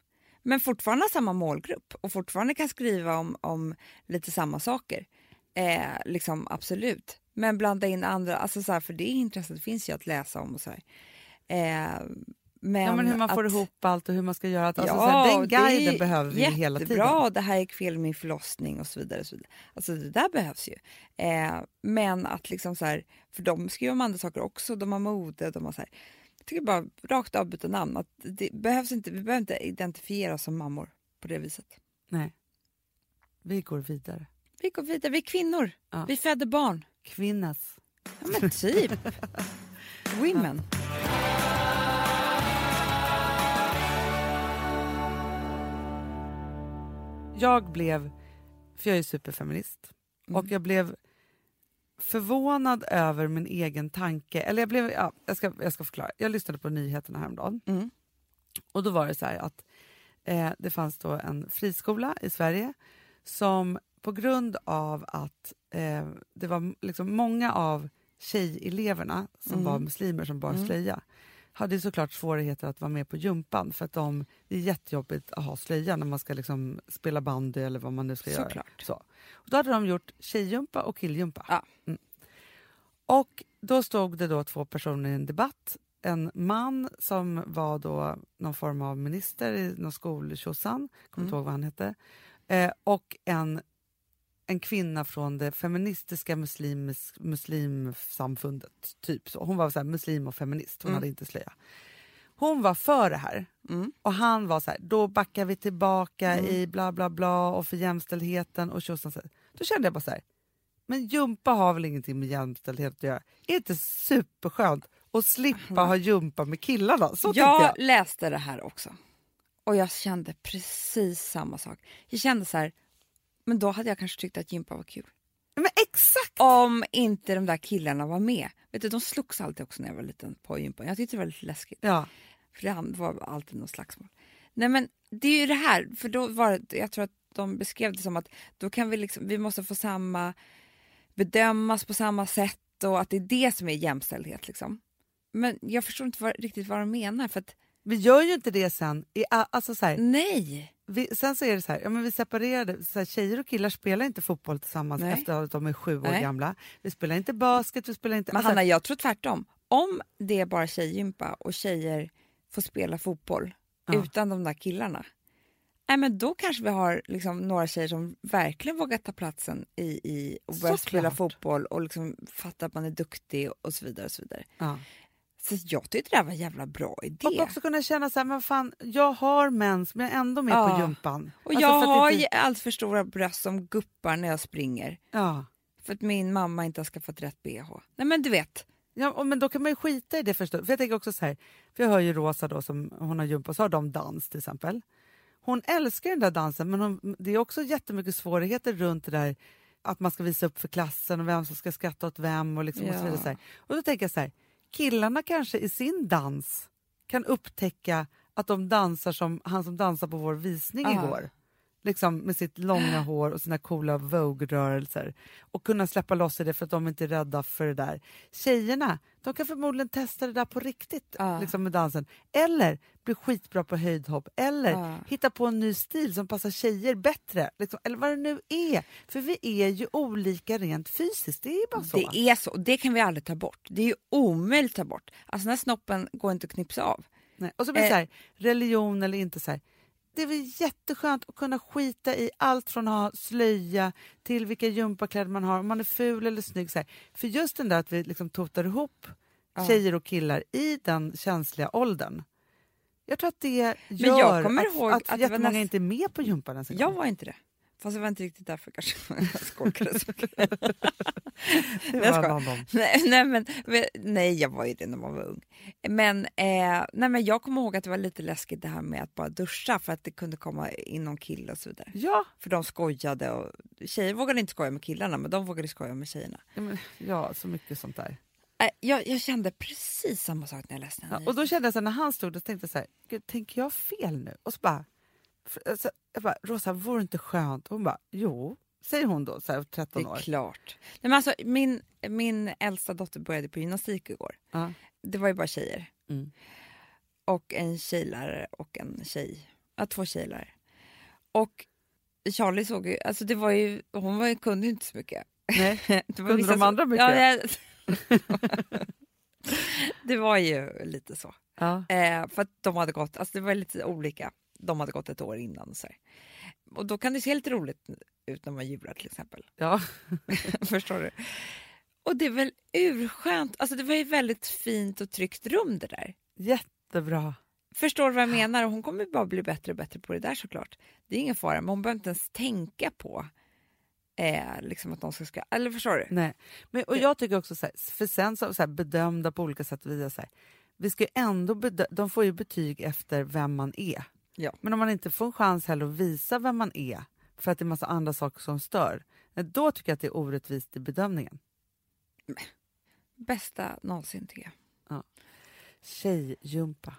Men fortfarande samma målgrupp och fortfarande kan skriva om, om lite samma saker. Eh, liksom absolut. Men blanda in andra, alltså så här, för det intresset finns ju att läsa om och så här. Eh, men, ja, men hur man får att, ihop allt och hur man ska göra allt. Alltså, Ja, här, den guiden behöver vi hela tiden. Jättebra, det här gick fel med min förlossning och så vidare. Och så vidare. Alltså det där behövs ju. Eh, men att liksom så här, för de skriver om andra saker också, de har mode, de har så här. Jag tycker bara rakt av byta namn. Att det behövs inte, vi behöver inte identifiera oss som mammor på det viset. Nej. Vi går vidare. Vi går vidare, vi är kvinnor. Ja. Vi föder barn. Kvinnas. Ja men typ. Women. Jag blev, för jag är superfeminist, Mm. och jag blev förvånad över min egen tanke. Eller jag blev, ja, jag, ska, jag ska förklara. Jag lyssnade på nyheterna häromdagen Mm. och då var det så här att eh, det fanns då en friskola i Sverige som på grund av att eh, det var liksom många av tjejeleverna som Mm. var muslimer som bar Mm. slöja hade såklart svårigheter att vara med på gympan för att de, det är jättejobbigt att ha slöja när man ska liksom spela bandy eller vad man nu ska göra. Såklart. Så. Och då hade de gjort tjejgympa och killjumpa. Ja. Mm. Och då stod det då två personer i en debatt. En man som var då någon form av minister i någon skoltjosan, kommer inte Mm. ihåg vad han hette. Eh, och en, en kvinna från det feministiska muslims, muslimsamfundet. Typ så. Hon var så här, muslim och feminist, hon Mm. hade inte slöja. Hon var för det här. Mm. Och han var så här, då backar vi tillbaka Mm. i bla bla bla och för jämställdheten och tjosan. Då kände jag bara så här, men jumpa har väl ingenting med jämställdhet att göra? Är det inte superskönt att slippa ha jumpa med killarna? Så jag, jag. läste det här också. Och jag kände precis samma sak. Jag kände så här, men då hade jag kanske tyckt att gympa var kul. Men exakt! Om inte de där killarna var med. Vet du, de slogs alltid också när jag var liten på gympan. Jag tyckte det var lite läskigt. Ja. För det var alltid något slagsmål. Nej men det är ju det här, för då var det, jag tror att de beskrev det som att då kan vi liksom, vi måste få samma, bedömas på samma sätt och att det är det som är jämställdhet liksom. Men jag förstår inte vad, riktigt vad de menar för att Vi gör ju inte det sen. I, alltså så här, nej. vi, sen så är det så här, ja, men vi separerade. Så här, tjejer och killar spelar inte fotboll tillsammans Nej. efter att de är sju år Nej. gamla. Vi spelar inte basket, vi spelar inte... Men alltså, Hanna, jag tror tvärtom. Om det är bara tjejgympa och tjejer får spela fotboll Ja. utan de där killarna, nej, men då kanske vi har liksom några tjejer som verkligen vågar ta platsen i, i och börja spela fotboll och liksom fatta att man är duktig och så vidare. Och så vidare. ja. Så jag tyckte det här var en jävla bra idé. Och också kunna känna så här, men fan, jag har mens men jag är ändå med Ja. på gympan. Och Alltså, jag har inte- allt för stora bröst som guppar när jag springer. Ja. För att min mamma inte har skaffat rätt bh. Nej men du vet. Ja, men då kan man ju skita i det förstås. För jag tänker också så här, för jag hör ju Rosa då som hon har gympa, så har de dans till exempel. Hon älskar den där dansen men hon, det är också jättemycket svårigheter runt det där att man ska visa upp för klassen och vem som ska skratta åt vem och, liksom och så Ja. vidare. Så här. Och då tänker jag så här, killarna kanske i sin dans kan upptäcka att de dansar som han som dansar på vår visning Ja. igår. Liksom med sitt långa hår och sina coola Vogue-rörelser. Och kunna släppa loss i det för att de inte är rädda för det där. Tjejerna, de kan förmodligen testa det där på riktigt Ja. liksom med dansen. Eller bli skitbra på höjdhopp. Eller Ja. hitta på en ny stil som passar tjejer bättre. Liksom. Eller vad det nu är. För vi är ju olika rent fysiskt. Det är bara så. Det är så. Det kan vi aldrig ta bort. Det är ju omöjligt att ta bort. Alltså den här snoppen går inte att knipsa av. Nej. Och så blir det Eh. så här, religion eller inte så här. Det är väl jätteskönt att kunna skita i allt från att ha slöja till vilka gympakläder man har, om man är ful eller snygg. Så här. För just den där att vi liksom totar ihop Ja. tjejer och killar i den känsliga åldern. Jag tror att det gör jag kommer att, ihåg att, att jättemånga näst- inte är med på gympan ens en Jag var inte det. Fast det var inte riktigt därför kanske jag skolkade så annan. nej, nej, men, nej, jag var ju det när man var ung. Men, eh, nej, men jag kommer ihåg att det var lite läskigt det här med att bara duscha för att det kunde komma in någon kille och så vidare. Ja, För de skojade och tjejer vågade inte skoja med killarna men de vågade skoja med tjejerna. ja, men, ja, så mycket sånt där. Eh, jag, jag kände precis samma sak när jag läste den Ja, och då kände jag så här, när han stod och tänkte så här, tänker jag fel nu? Och så bara, alltså, jag bara, Rosa, vore det inte skönt? Hon bara, jo, säger hon då, så här, 13 Det är år. klart. Nej, men alltså, min, min äldsta dotter började på gymnastik igår. Ja. Det var ju bara tjejer. Mm. Och en tjejlärare och en tjej. Ja, två tjejlärare. Och Charlie såg ju, alltså det var ju, hon var, ju- kunde ju inte så mycket. Nej. Det var Kunde vissa de andra mycket? Ja, jag, det var ju lite så. Ja. Eh, för att de hade gått, alltså det var lite olika. De hade gått ett år innan och så här. Och då kan det se lite roligt ut när man jular till exempel. ja. Förstår du? Och det är väl urskönt, alltså det var ju väldigt fint och tryggt rum det där. Jättebra. Förstår du vad jag menar? Och hon kommer bara bli bättre och bättre på det där såklart. Det är ingen fara, men hon behöver inte ens tänka på eh, liksom att de ska, ska... Eller förstår du? Nej. Men, och jag tycker också så här, för sen så, så här, bedömda på olika sätt vis, så här, vi ska ju ändå bedö- de får ju betyg efter vem man är. Ja. Men om man inte får en chans heller att visa vem man är för att det är massa andra saker som stör, eh, då tycker jag att det är orättvist i bedömningen. Bästa någonsin tycker jag. Tjejjumpa.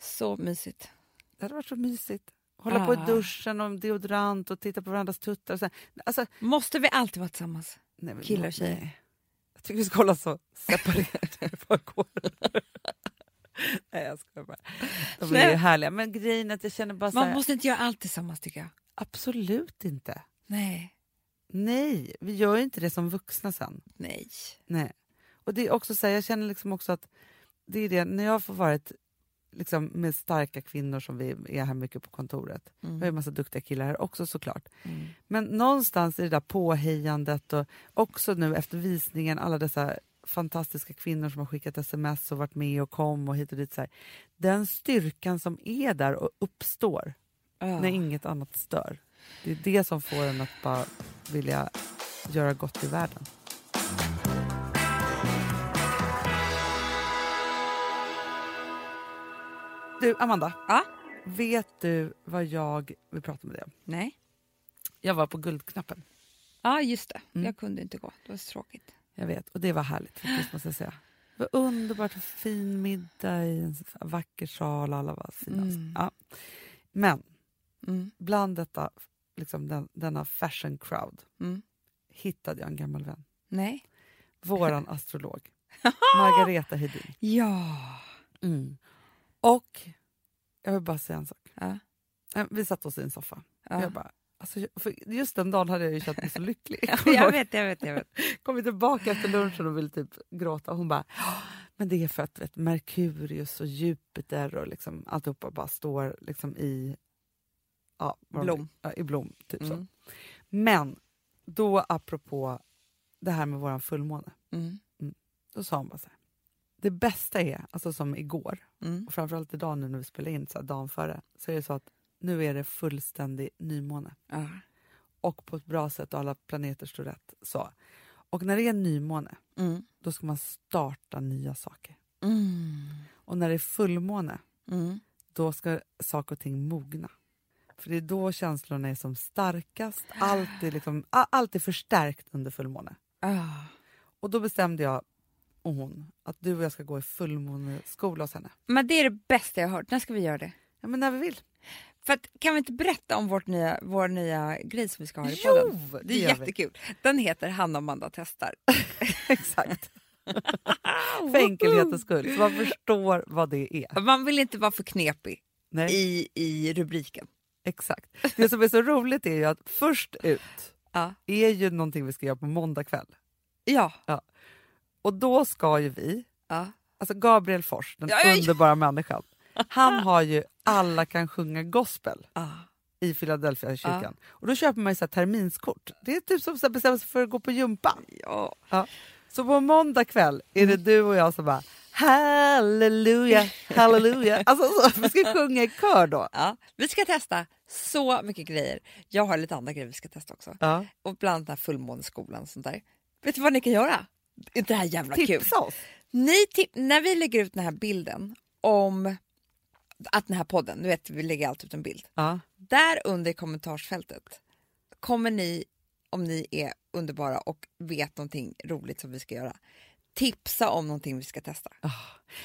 Så mysigt. Det hade varit så mysigt. Hålla på i Ah. duschen och deodorant och titta på varandras tuttar. Och så. Alltså, Måste vi alltid vara tillsammans? nej, Killar och tjejer. nej. Jag tycker vi ska hålla så separerade. Nej, jag skojar bara. De är ju härliga. Men grejen är att jag känner bara Man här, måste inte göra allt tillsammans tycker jag. absolut inte. Nej. Nej, vi gör ju inte det som vuxna sen. Nej. Nej. Och det är också så här, jag känner liksom också att det är det, när jag får vara ett, liksom, med starka kvinnor som vi är här mycket på kontoret. Vi har ju en massa duktiga killar här också såklart. Mm. Men någonstans i det där påhejandet och också nu efter visningen alla dessa fantastiska kvinnor som har skickat sms och varit med och kom och hit och dit. Så här. Den styrkan som är där och uppstår Ja. när inget annat stör. Det är det som får en att bara vilja göra gott i världen. Du, Amanda. Ja? Vet du vad jag vill prata med dig om? Nej. Jag var på Guldknappen. Ja, just det. Mm. Jag kunde inte gå. Det var så tråkigt. Jag vet, och det var härligt faktiskt måste jag säga. Det var underbart, fin middag i en vacker sal, alla var fina. Mm. Ja. Men Mm. bland detta, liksom den, denna fashion crowd Mm. hittade jag en gammal vän. Nej. Våran astrolog, Margareta Hedin. Ja. Och jag vill bara säga en sak. Ja. Eh, Vi satt oss i en soffa. ja. Jag bara, alltså, just den dagen hade jag ju känt mig så lycklig. Ja, jag vet, jag vet, jag vet. kom tillbaka efter lunchen och ville typ gråta. Och hon bara, "Ja, men det är för att vet, Merkurius och Jupiter och liksom, alltihopa bara står liksom i ja, Blom. Ja, i blom. Typ så. Mm. Men då apropå det här med våran fullmåne, Mm. då sa hon bara så här. Det bästa är, alltså som igår, Mm. och framförallt idag nu när vi spelar in, så här, dagen före, så är det så att nu är det fullständig nymåne. Ja. Och på ett bra sätt och alla planeter står rätt. Så. Och när det är nymåne, Mm. då ska man starta nya saker. Mm. Och när det är fullmåne, Mm. då ska saker och ting mogna. För det är då känslorna är som starkast. Allt är, liksom, allt är förstärkt under fullmåne. Ah. Och då bestämde jag och hon att du och jag ska gå i fullmåneskola hos henne. Men det är det bästa jag har hört. När ska vi göra det? Ja, men när vi vill. För att, kan vi inte berätta om vårt nya, vår nya grej som vi ska ha i podden? Jo, Det är gör vi. jättekul. Den heter Hanna och Amanda testar. Exakt. För enkelhetens skull, så man förstår vad det är. Man vill inte vara för knepig Nej, i, i rubriken. exakt. Det som är så roligt är ju att först ut Ja. är ju någonting vi ska göra på måndag kväll. Ja. Och då ska ju vi, ja. alltså Gabriel Fors, den Ja, ja, ja. underbara människan, han har ju Alla kan sjunga gospel Ah. i Philadelphia kyrkan. Och då köper man ju så här terminskort. Det är typ som att bestämma sig för att gå på gympa. Ja. Så på måndag kväll är det du och jag som bara halleluja, halleluja. Alltså så, vi ska sjunga i kör då. ja. Vi ska testa så mycket grejer. Jag har lite andra grejer vi ska testa också. Ja. Och bland annat den här fullmåneskolan och sånt där. Vet du vad ni kan göra? Det här jävla kul? Tipsa oss. Ni när vi lägger ut den här bilden om att den här podden, nu vet vi lägger alltid ut en bild. Ja. Där under i kommentarsfältet kommer ni, om ni är underbara och vet någonting roligt som vi ska göra, tipsa om någonting vi ska testa.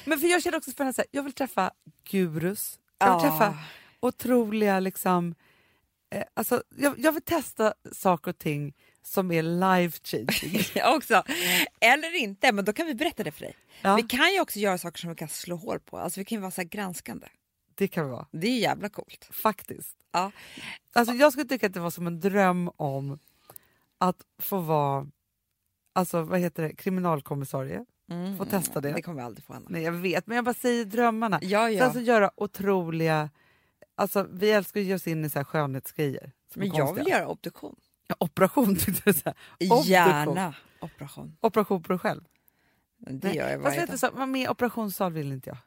Men för jag känner också spännande, här, jag vill träffa gurus, jag vill Ja. träffa otroliga liksom, eh, alltså, jag, jag vill testa saker och ting som är life changing. Också. Eller inte, men då kan vi berätta det för dig. Ja, Vi kan ju också göra saker som vi kan slå hål på. Alltså vi kan ju vara så granskande. Det kan vi vara, Det är jävla coolt. faktiskt. Ja. Alltså, jag skulle tycka att det var som en dröm om att få vara alltså, vad heter det, kriminalkommissarie. Mm. Få testa det. Det kommer vi aldrig få, Anna. Nej, jag vet, men jag bara säger drömmarna. Ja, ja. Sen så göra otroliga... Alltså, vi älskar att ge oss in i så här skönhetsgrejer. men jag vill göra obduktion. Ja, Operation tyckte du. Obduktion. Gärna operation. Operation på dig själv. Det gör jag Fast varje vet dag. du, så, med operationssal vill inte jag.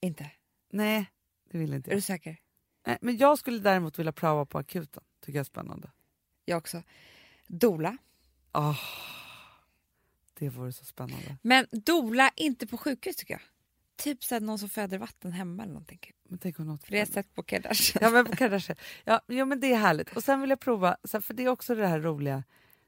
Inte? Nej, det vill inte Är du jag. säker? Nej, men jag skulle däremot vilja pröva på akuten. Tycker jag är spännande. Jag också. Dola. Ah, det vore så spännande. Men dola inte på sjukhus tycker jag. Typ så någon som föder vatten hemma eller någonting. Men tänk om något För det har jag sett på Kardashian. Ja men, på Kardashian. ja, ja men det är härligt. Och sen vill jag prova, för det är också det här roliga,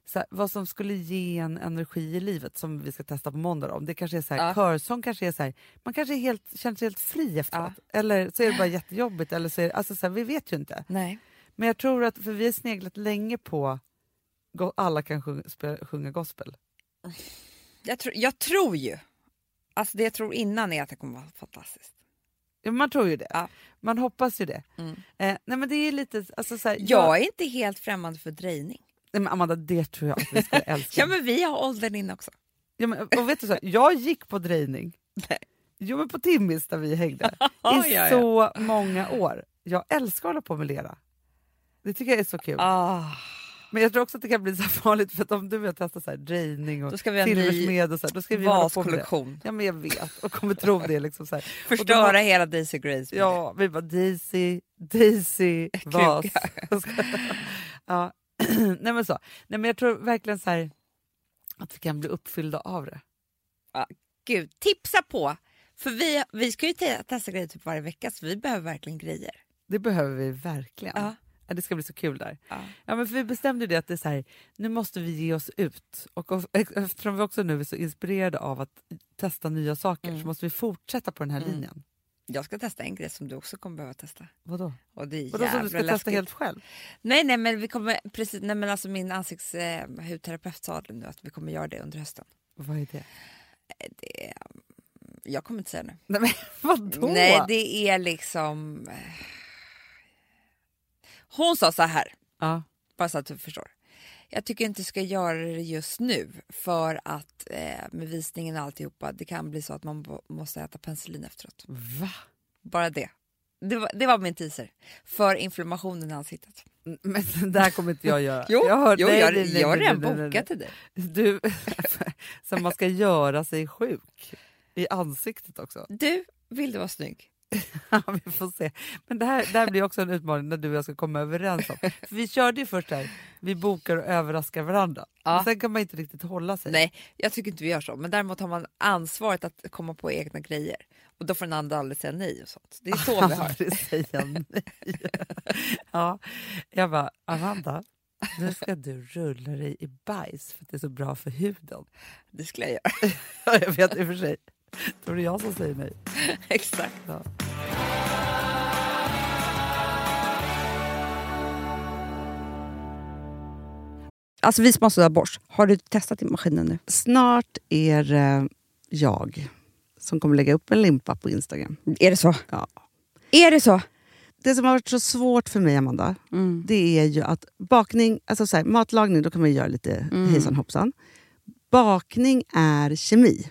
så här, vad som skulle ge en energi i livet som vi ska testa på måndag. Om det kanske är så här, Ja. körsång kanske är så här, man kanske är helt, känner sig helt fri efteråt. Eller så är det bara jättejobbigt. Eller så är, alltså, så här, vi vet ju inte. Nej. Men jag tror att, för vi har sneglat länge på alla kan sjunga, sjunga gospel. Jag, tror- jag tror ju, alltså det jag tror innan är att det kommer vara fantastiskt. Ja, man tror ju det. Ja. Man hoppas ju det. Mm. Eh, nej men det är lite, alltså, så här, Jag är inte helt främmande för drejning. Nej, men Amanda, det tror jag att vi skulle älska. Ja men vi har åldern inne också. Ja, men, och vet du så, jag gick på drejning. Nej. Jo, men på Timmis där vi hängde. I Ja, ja. så många år. Jag älskar att hålla på med lera. Det tycker jag är så kul. Ah. Men jag tror också att det kan bli så farligt för att om du vill testa så här drejning och silversmed och så här, då ska vi hålla på med det. Ja men jag vet och kommer tro det liksom så här. Förstöra hela Daisy Grace. Ja, vi bara Daisy, Daisy, vas. ja. Nej men så. Nej men jag tror verkligen så här att vi kan bli uppfyllda av det. Gud, tipsa på! För vi, vi ska ju te- testa grejer typ varje vecka så vi behöver verkligen grejer. Det behöver vi verkligen. Ja. Ja, det ska bli så kul där. Ja. Ja, men för vi bestämde det att det är så här, nu måste vi ge oss ut. Och eftersom vi också nu är så inspirerade av att testa nya saker Mm. så måste vi fortsätta på den här Mm. linjen. Jag ska testa en grej som du också kommer behöva testa. Vadå? Och det är Vadå som du ska testa läskigt. helt själv? Nej, nej, men vi kommer precis. Nej, men alltså min ansiktshudterapeut sa det nu att vi kommer göra det under hösten. Vad är det? Det, jag kommer inte säga nu. Nej men vadå? Nej, det är liksom. eh, Hon sa så här, Ja. bara så att du förstår. Jag tycker inte du ska göra det just nu för att eh, med visningen och alltihopa, det kan bli så att man måste äta penicillin efteråt. Va? Bara det. Det var, det var min teaser för inflammationen i ansiktet. Men det här kommer inte jag göra. Jo, jag jo nej, jag, nej, nej, jag har redan bokat till dig. Du, så man ska göra sig sjuk. i ansiktet också. Du, vill du vara snygg? Ja, vi får se. Men det här, det här blir också en utmaning när du och jag ska komma överens om. För vi körde ju först här, vi bokar och överraskar varandra. Ja. Sen kan man inte riktigt hålla sig. Nej, jag tycker inte vi gör så. Men däremot har man ansvaret att komma på egna grejer. Och då får den andra aldrig säga nej och sånt. Det är så vi har. Aldrig säga nej. ja, jag bara, Amanda, nu ska du rulla dig i bajs för att det är så bra för huden. Det skulle jag göra. Ja, jag vet i och för sig. Då är det jag som säger nej. Exakt. Ja. Alltså vi sponsrar Bosch. Har du testat i maskinen nu? Snart är det jag som kommer lägga upp en limpa på Instagram. Är det så? Ja. Är det så? Det som har varit så svårt för mig, Amanda, Mm. det är ju att bakning, alltså så här, matlagning, då kan man göra lite Mm. hejsan hoppsan. Bakning är kemi.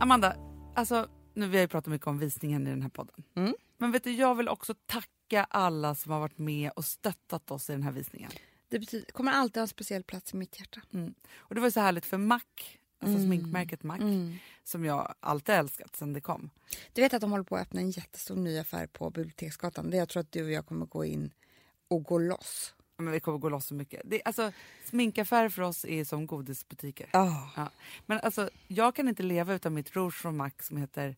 Amanda, alltså, nu, vi har ju pratat mycket om visningen i den här podden. Mm. Men vet du, jag vill också tacka alla som har varit med och stöttat oss i den här visningen. Det betyder, kommer alltid ha en speciell plats i mitt hjärta. Och det var så härligt för Mac, alltså Mm. sminkmärket Mac, som jag alltid älskat sedan det kom. Du vet att de håller på att öppna en jättestor ny affär på Biblioteksgatan. Där jag tror att du och jag kommer gå in och gå loss. Men vi kommer gå loss så mycket. Det, alltså, sminkaffärer för oss är som godisbutiker. Oh. Ja. Men alltså, jag kan inte leva utan mitt rouge från Mac som heter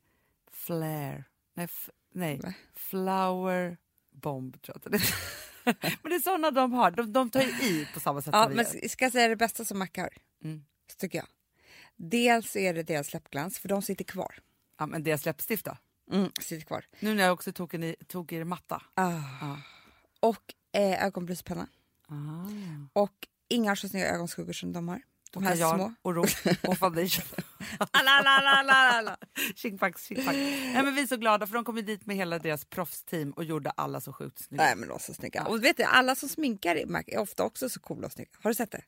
Flare. Nej, nej. Va? Flower Bomb tror jag att det. Men det är såna de har. De, de tar ju i på samma sätt Ja, som vi men gör. ska jag säga det bästa som Mac har? Mm. Så tycker jag. Dels är det deras läppglans, för de sitter kvar. Ja, men deras läppstift då? Mm, sitter kvar. Nu när jag också tog, en i, tog det matta. Ah. Ja. Och eh, ögonbryspenna. Ah. Och inga så snygga ögonskuggor som de har. De här kajal små. och rouge och foundation. Alla, alla, alla, alla, alla. Tjingpack, tjingpack. Nej, men vi är så glada för de kom dit med hela deras proffsteam och gjorde alla så sjukt snygga. Nej men de så snygga. Och vet du, alla som sminkar i Mac är ofta också så coola och snygga. Har du sett det?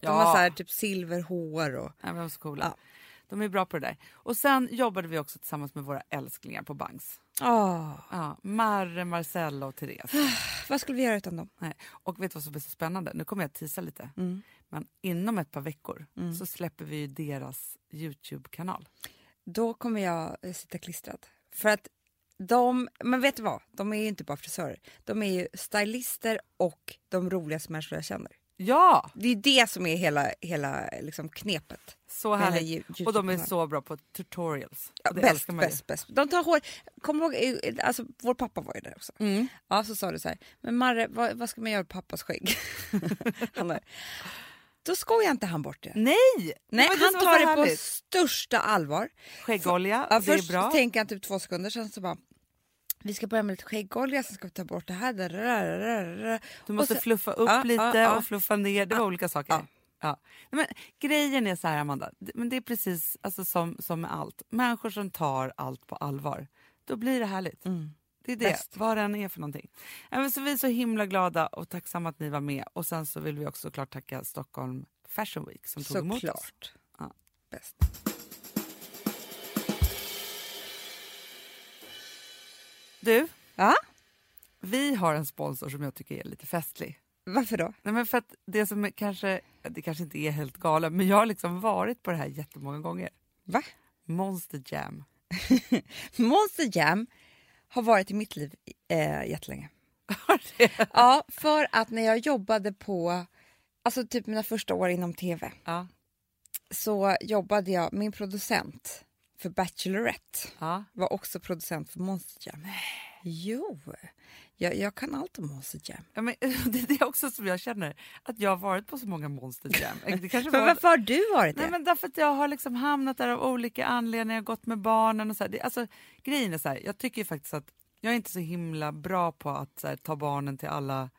De Ja. har så här typ silverhår och... Nej, men de är så coola. Ja. De är bra på det där. Och sen jobbade vi också tillsammans med våra älsklingar på Bangs. Åh, Ja, Marre, Marcella och Therese. vad skulle vi göra utan dem? Nej. Och vet du vad som är så spännande? Nu kommer jag att tisa lite. Mm. Men inom ett par veckor så släpper vi deras Youtube-kanal. Då kommer jag eh, sitta klistrad. För att de, men vet du vad? De är ju inte bara frisörer. De är ju stylister och de roligaste människor jag känner. Ja, Det är det som är hela, hela liksom knepet. så med härligt. Och de är så bra på tutorials. Ja, det bäst, bäst, bäst. De tar hår. Du ihåg, eh, alltså, vår pappa var ju där också. Mm. Ja, så sa du så här, men Marre, vad, vad ska man göra på pappas skägg? han är, då skojar inte han bort det. Nej! Nej, men han tar det på största allvar. Skäggolja, Ja, det är först bra. tänker han typ två sekunder, sen så bara vi ska börja med lite skäggolja, sen ska vi ta bort det här. Där, där, där. Du måste sen- fluffa upp Ja, lite ja. och fluffa ner. Det var Ja, olika saker. ja. Men, grejen är så här, Amanda. Men det är precis alltså, som, som med allt. Människor som tar allt på allvar, då blir det härligt. Mm. Det är det, Bäst. vad det än är för någonting. Men så vi är så himla glada och tacksamma att ni var med. Och sen så vill vi också såklart tacka Stockholm Fashion Week som tog emot oss. Såklart. Ja. Bäst. Du, Ja, vi har en sponsor som jag tycker är lite festlig. varför då? Nej, men för att det som kanske, det kanske inte är helt galet, men jag har liksom varit på det här jättemånga gånger. Va? Monster Jam. Monster Jam har varit i mitt liv eh, jättelänge. Ja, för att när jag jobbade på, alltså typ mina första år inom tv, Ja. så jobbade jag, min producent för Bachelorette ja. var också producent för Monster Jam. Jo, jag, jag kan allt om Monster Jam. Ja, men, det är det också som jag känner, att jag har varit på så många Monster Jam. Det kanske Men var... varför har du varit det? Nej, men därför att jag har liksom hamnat där av olika anledningar, gått med barnen och så här. Det, alltså, grejen är så här, jag tycker faktiskt att jag är inte så himla bra på att här, ta barnen till alla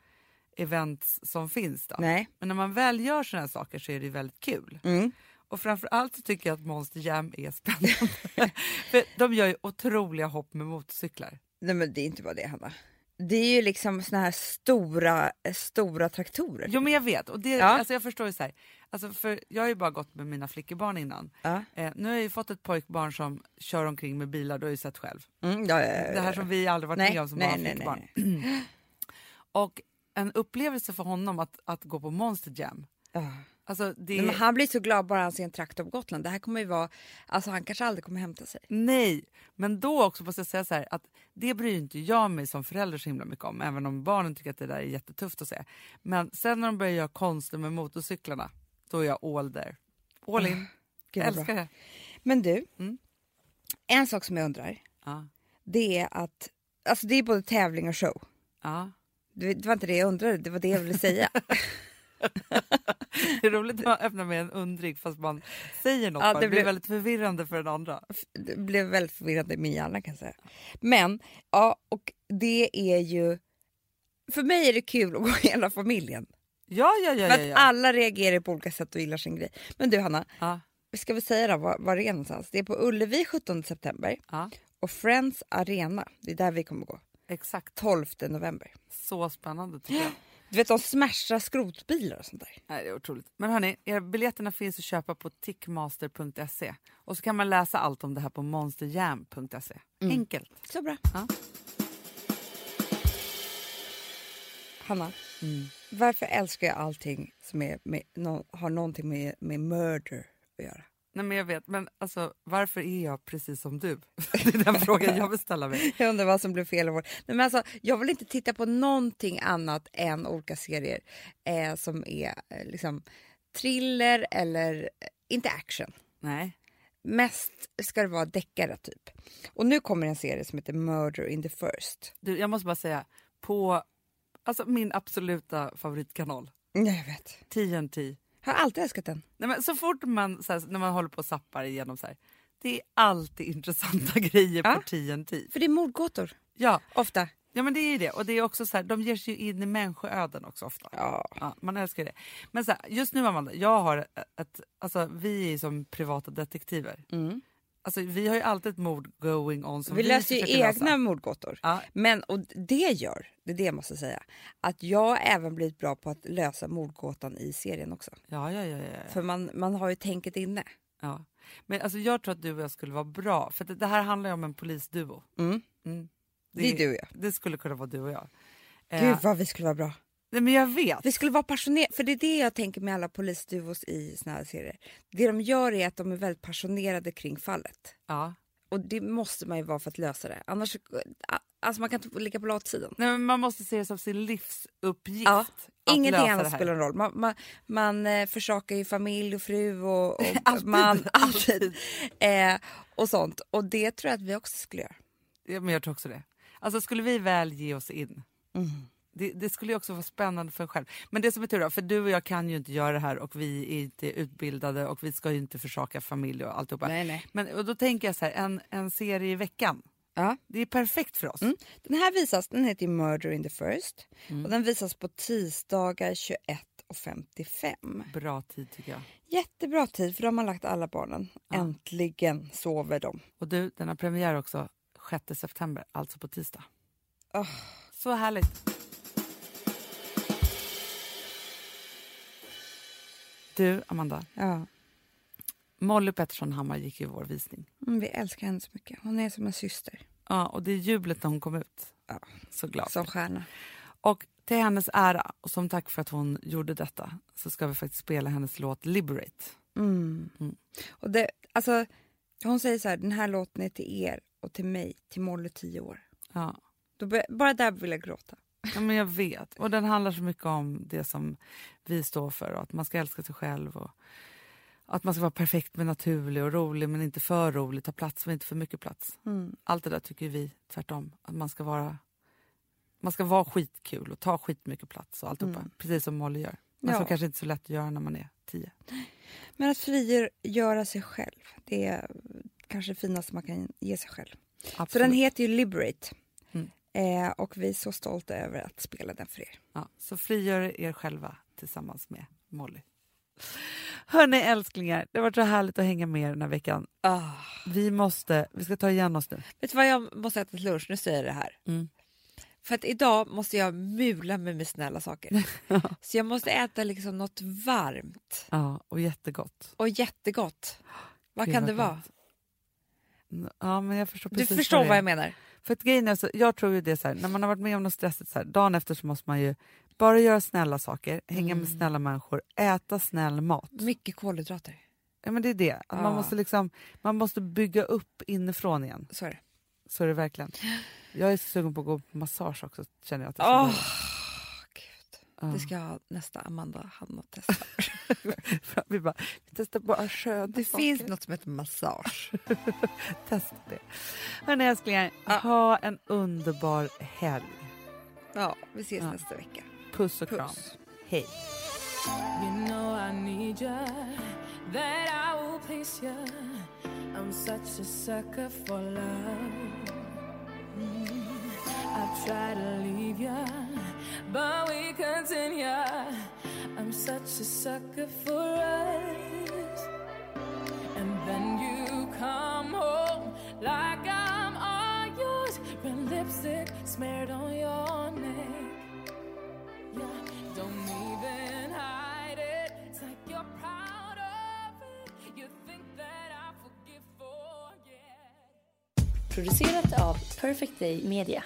events som finns. Då. Nej. Men när man väl gör såna här saker så är det väldigt kul. Mm. Och framförallt så tycker jag att Monster Jam är spännande. För de gör ju otroliga hopp med motorcyklar. Nej men det är inte bara det Hanna. det är ju liksom såna här stora, eh, stora traktorer. Jo men jag vet, och det, Ja. alltså jag förstår ju så här. Alltså för jag har ju bara gått med mina flickebarn innan. Ja. Eh, nu har jag ju fått ett pojkbarn som kör omkring med bilar, du har ju sett själv. Mm, ja, Det här som vi aldrig varit Nej, med om som nej, bara nej, flickebarn. Och en upplevelse för honom att, att gå på Monster Jam. Alltså det, Nej, men han blir så glad bara han ser en traktor på Gotland. Det här kommer ju vara, alltså han kanske aldrig kommer hämta sig. Nej, men då också måste jag säga så här att det bryr inte jag mig som förälder så himla mycket om, även om barnen tycker att det där är jättetufft att se. Men sen när de börjar göra konster med motorcyklarna, då är jag all there. All in. Gud, jag älskar det. Men du, Mm. en sak som jag undrar, Ja. det är att, alltså det är både tävling och show. Ja. Det det var inte det jag undrade, det var det jag ville säga. Det är roligt när man öppnar med en undring fast man säger något. Ja, det det blir väldigt förvirrande för den andra. Det blev väldigt förvirrande i min hjärna kan jag säga. Men, ja, och det är ju, för mig är det kul att gå hela familjen. Ja, ja, ja. För ja, att ja. alla reagerar på olika sätt och gillar sin grej. Men du Hanna, ja. ska vi säga då var, var det är någonstans? Det är på Ullevi 17 september ja. och Friends Arena, det är där vi kommer gå, Exakt. 12 november. Så spännande tycker jag. Du vet de smashar skrotbilar och sånt där. Nej, det är otroligt. Men hörni, era biljetterna finns att köpa på tickmaster.se. Och så kan man läsa allt om det här på monsterjam.se. Enkelt. Så bra. Ja. Hanna, Mm. varför älskar jag allting som är med, har någonting med, med murder att göra? Nej, men jag vet, men alltså, varför är jag precis som du? Det är den frågan jag vill ställa mig. Jag undrar vad som blev fel. i vår- Nej, men alltså, jag vill inte titta på någonting annat än olika serier eh, som är eh, liksom thriller eller eh, inte action. Nej. Mest ska det vara deckare typ. Och nu kommer en serie som heter Murder in the First. Du, jag måste bara säga, på alltså, min absoluta favoritkanal, Ja, jag vet. TNT. Jag har alltid älskat den. Nej, men så fort man, så här, när man håller på och zappar igenom så här, det är alltid intressanta grejer Ja. på TNT. För det är mordgåtor, Ja, ofta. ja, men det är ju det. Och det är också så här, de ger sig in i människoöden också ofta. Ja. Ja, man älskar det. Men så här, just nu Amanda, jag har ett, alltså vi är som privata detektiver. Mm. Alltså vi har ju alltid ett mord going on som Vi läser ju egna lösa. mordgåtor. Ja, Men och det gör, det är det jag måste säga, att jag även blivit bra på att lösa mordgåtan i serien också. ja, ja, ja, ja. För man, man har ju tänket inne. ja. Men alltså jag tror att du och jag skulle vara bra, för det, det här handlar ju om en polisduo. Mm. Mm. Det är du och jag. Det skulle kunna vara du och jag. Gud Eh, vad vi skulle vara bra. Nej, men jag vet. Vi skulle vara passionerade, för det är det jag tänker med alla polisduos i såna här serier. Det de gör är att de är väldigt passionerade kring fallet. Ja. Och det måste man ju vara för att lösa det. Annars, alltså man kan inte ligga på latsidan. Nej, men man måste se det som sin livsuppgift. Ja, Ingenting annat spelar någon roll. Man, man, man eh, försakar ju familj och fru och, och Alltid, man. alltid. Eh, och sånt. Och det tror jag att vi också skulle göra. Ja, men jag tror också det. Alltså skulle vi väl ge oss in Det, det skulle ju också vara spännande för en själv. Men det som är tur då, för du och jag kan ju inte göra det här och vi är inte utbildade och vi ska ju inte försaka familj och alltihopa. Nej, nej. Men och då tänker jag så här, en, en serie i veckan. Ja. Det är perfekt för oss. Mm. Den här visas, den heter Murder in the First Mm. och den visas på tisdagar 21.55. Bra tid tycker jag. Jättebra tid för de har lagt alla barnen. Ja. Äntligen sover de. Och du, den har premiär också 6 september, alltså på tisdag. Åh. Så härligt. Du, Amanda. Ja. Molly Pettersson Hammar gick ju vår visning. Mm, vi älskar henne så mycket. Hon är som en syster. Ja, och det är jublet när hon kom ut. Ja. Så glad. Som stjärna. Och till hennes ära och som tack för att hon gjorde detta så ska vi faktiskt spela hennes låt Liberate. Mm. Mm. Och det, alltså, hon säger så här, den här låten är till er och till mig, till Molly 10 år. Ja. Då bara där vill jag gråta. ja, men jag vet. Och den handlar så mycket om det som vi står för att man ska älska sig själv och att man ska vara perfekt men naturlig och rolig men inte för rolig, ta plats men inte för mycket plats. Mm. Allt det där tycker vi tvärtom. Att man ska vara man ska vara skitkul och ta skitmycket plats och alltihopa. Mm. Precis som Molly gör. Men Ja. som kanske inte är så lätt att göra när man är tio. Men att frigöra sig själv, det är kanske det finaste man kan ge sig själv. Absolut. Så den heter ju Liberate. Mm. Eh, och vi är så stolta över att spela den för er. Ja, så frigör er själva tillsammans med Molly. Hörni älsklingar, det har varit så härligt att hänga med er den här veckan. Vi måste, vi ska ta igen oss nu. Vet du vad jag måste äta till lunch? Nu säger jag det här. Mm. För att idag måste jag mula mig med snälla saker. Så jag måste äta liksom något varmt Ja, och jättegott. och jättegott. Vad Gud, kan det vara? Ja, men jag förstår Du precis förstår vad det jag menar? För att grejen är så, jag tror ju det så här, när man har varit med om något stressigt så här, dagen efter så måste man ju bara göra snälla saker, hänga med Mm. snälla människor, äta snäll mat. Mycket kolhydrater. Ja, men det är det. Att man, måste liksom, man måste bygga upp inifrån igen. Så är det. Så är det verkligen. Jag är så sugen på att gå på massage också. Känner jag att jag Åh, ska gud. gå. Det ska jag nästa Amanda Hanna testa. Vi bara, vi testar bara sköna Det saker. finns något som heter massage. Testa det. Hörni älsklingar, Ja. ha en underbar helg. Ja, vi ses Ja. nästa vecka. Puss och kram. Puss. Hej. You know I need you, that I will please you. I'm such a sucker for love. Try to leave you, but we continue. I'm such a sucker for us. And then you come home like I'm all yours. Red lipstick smeared on your neck. Yeah, don't even hide it. It's like you're proud of it. You think that I forgive, forget. Producerat av Perfect Day Media.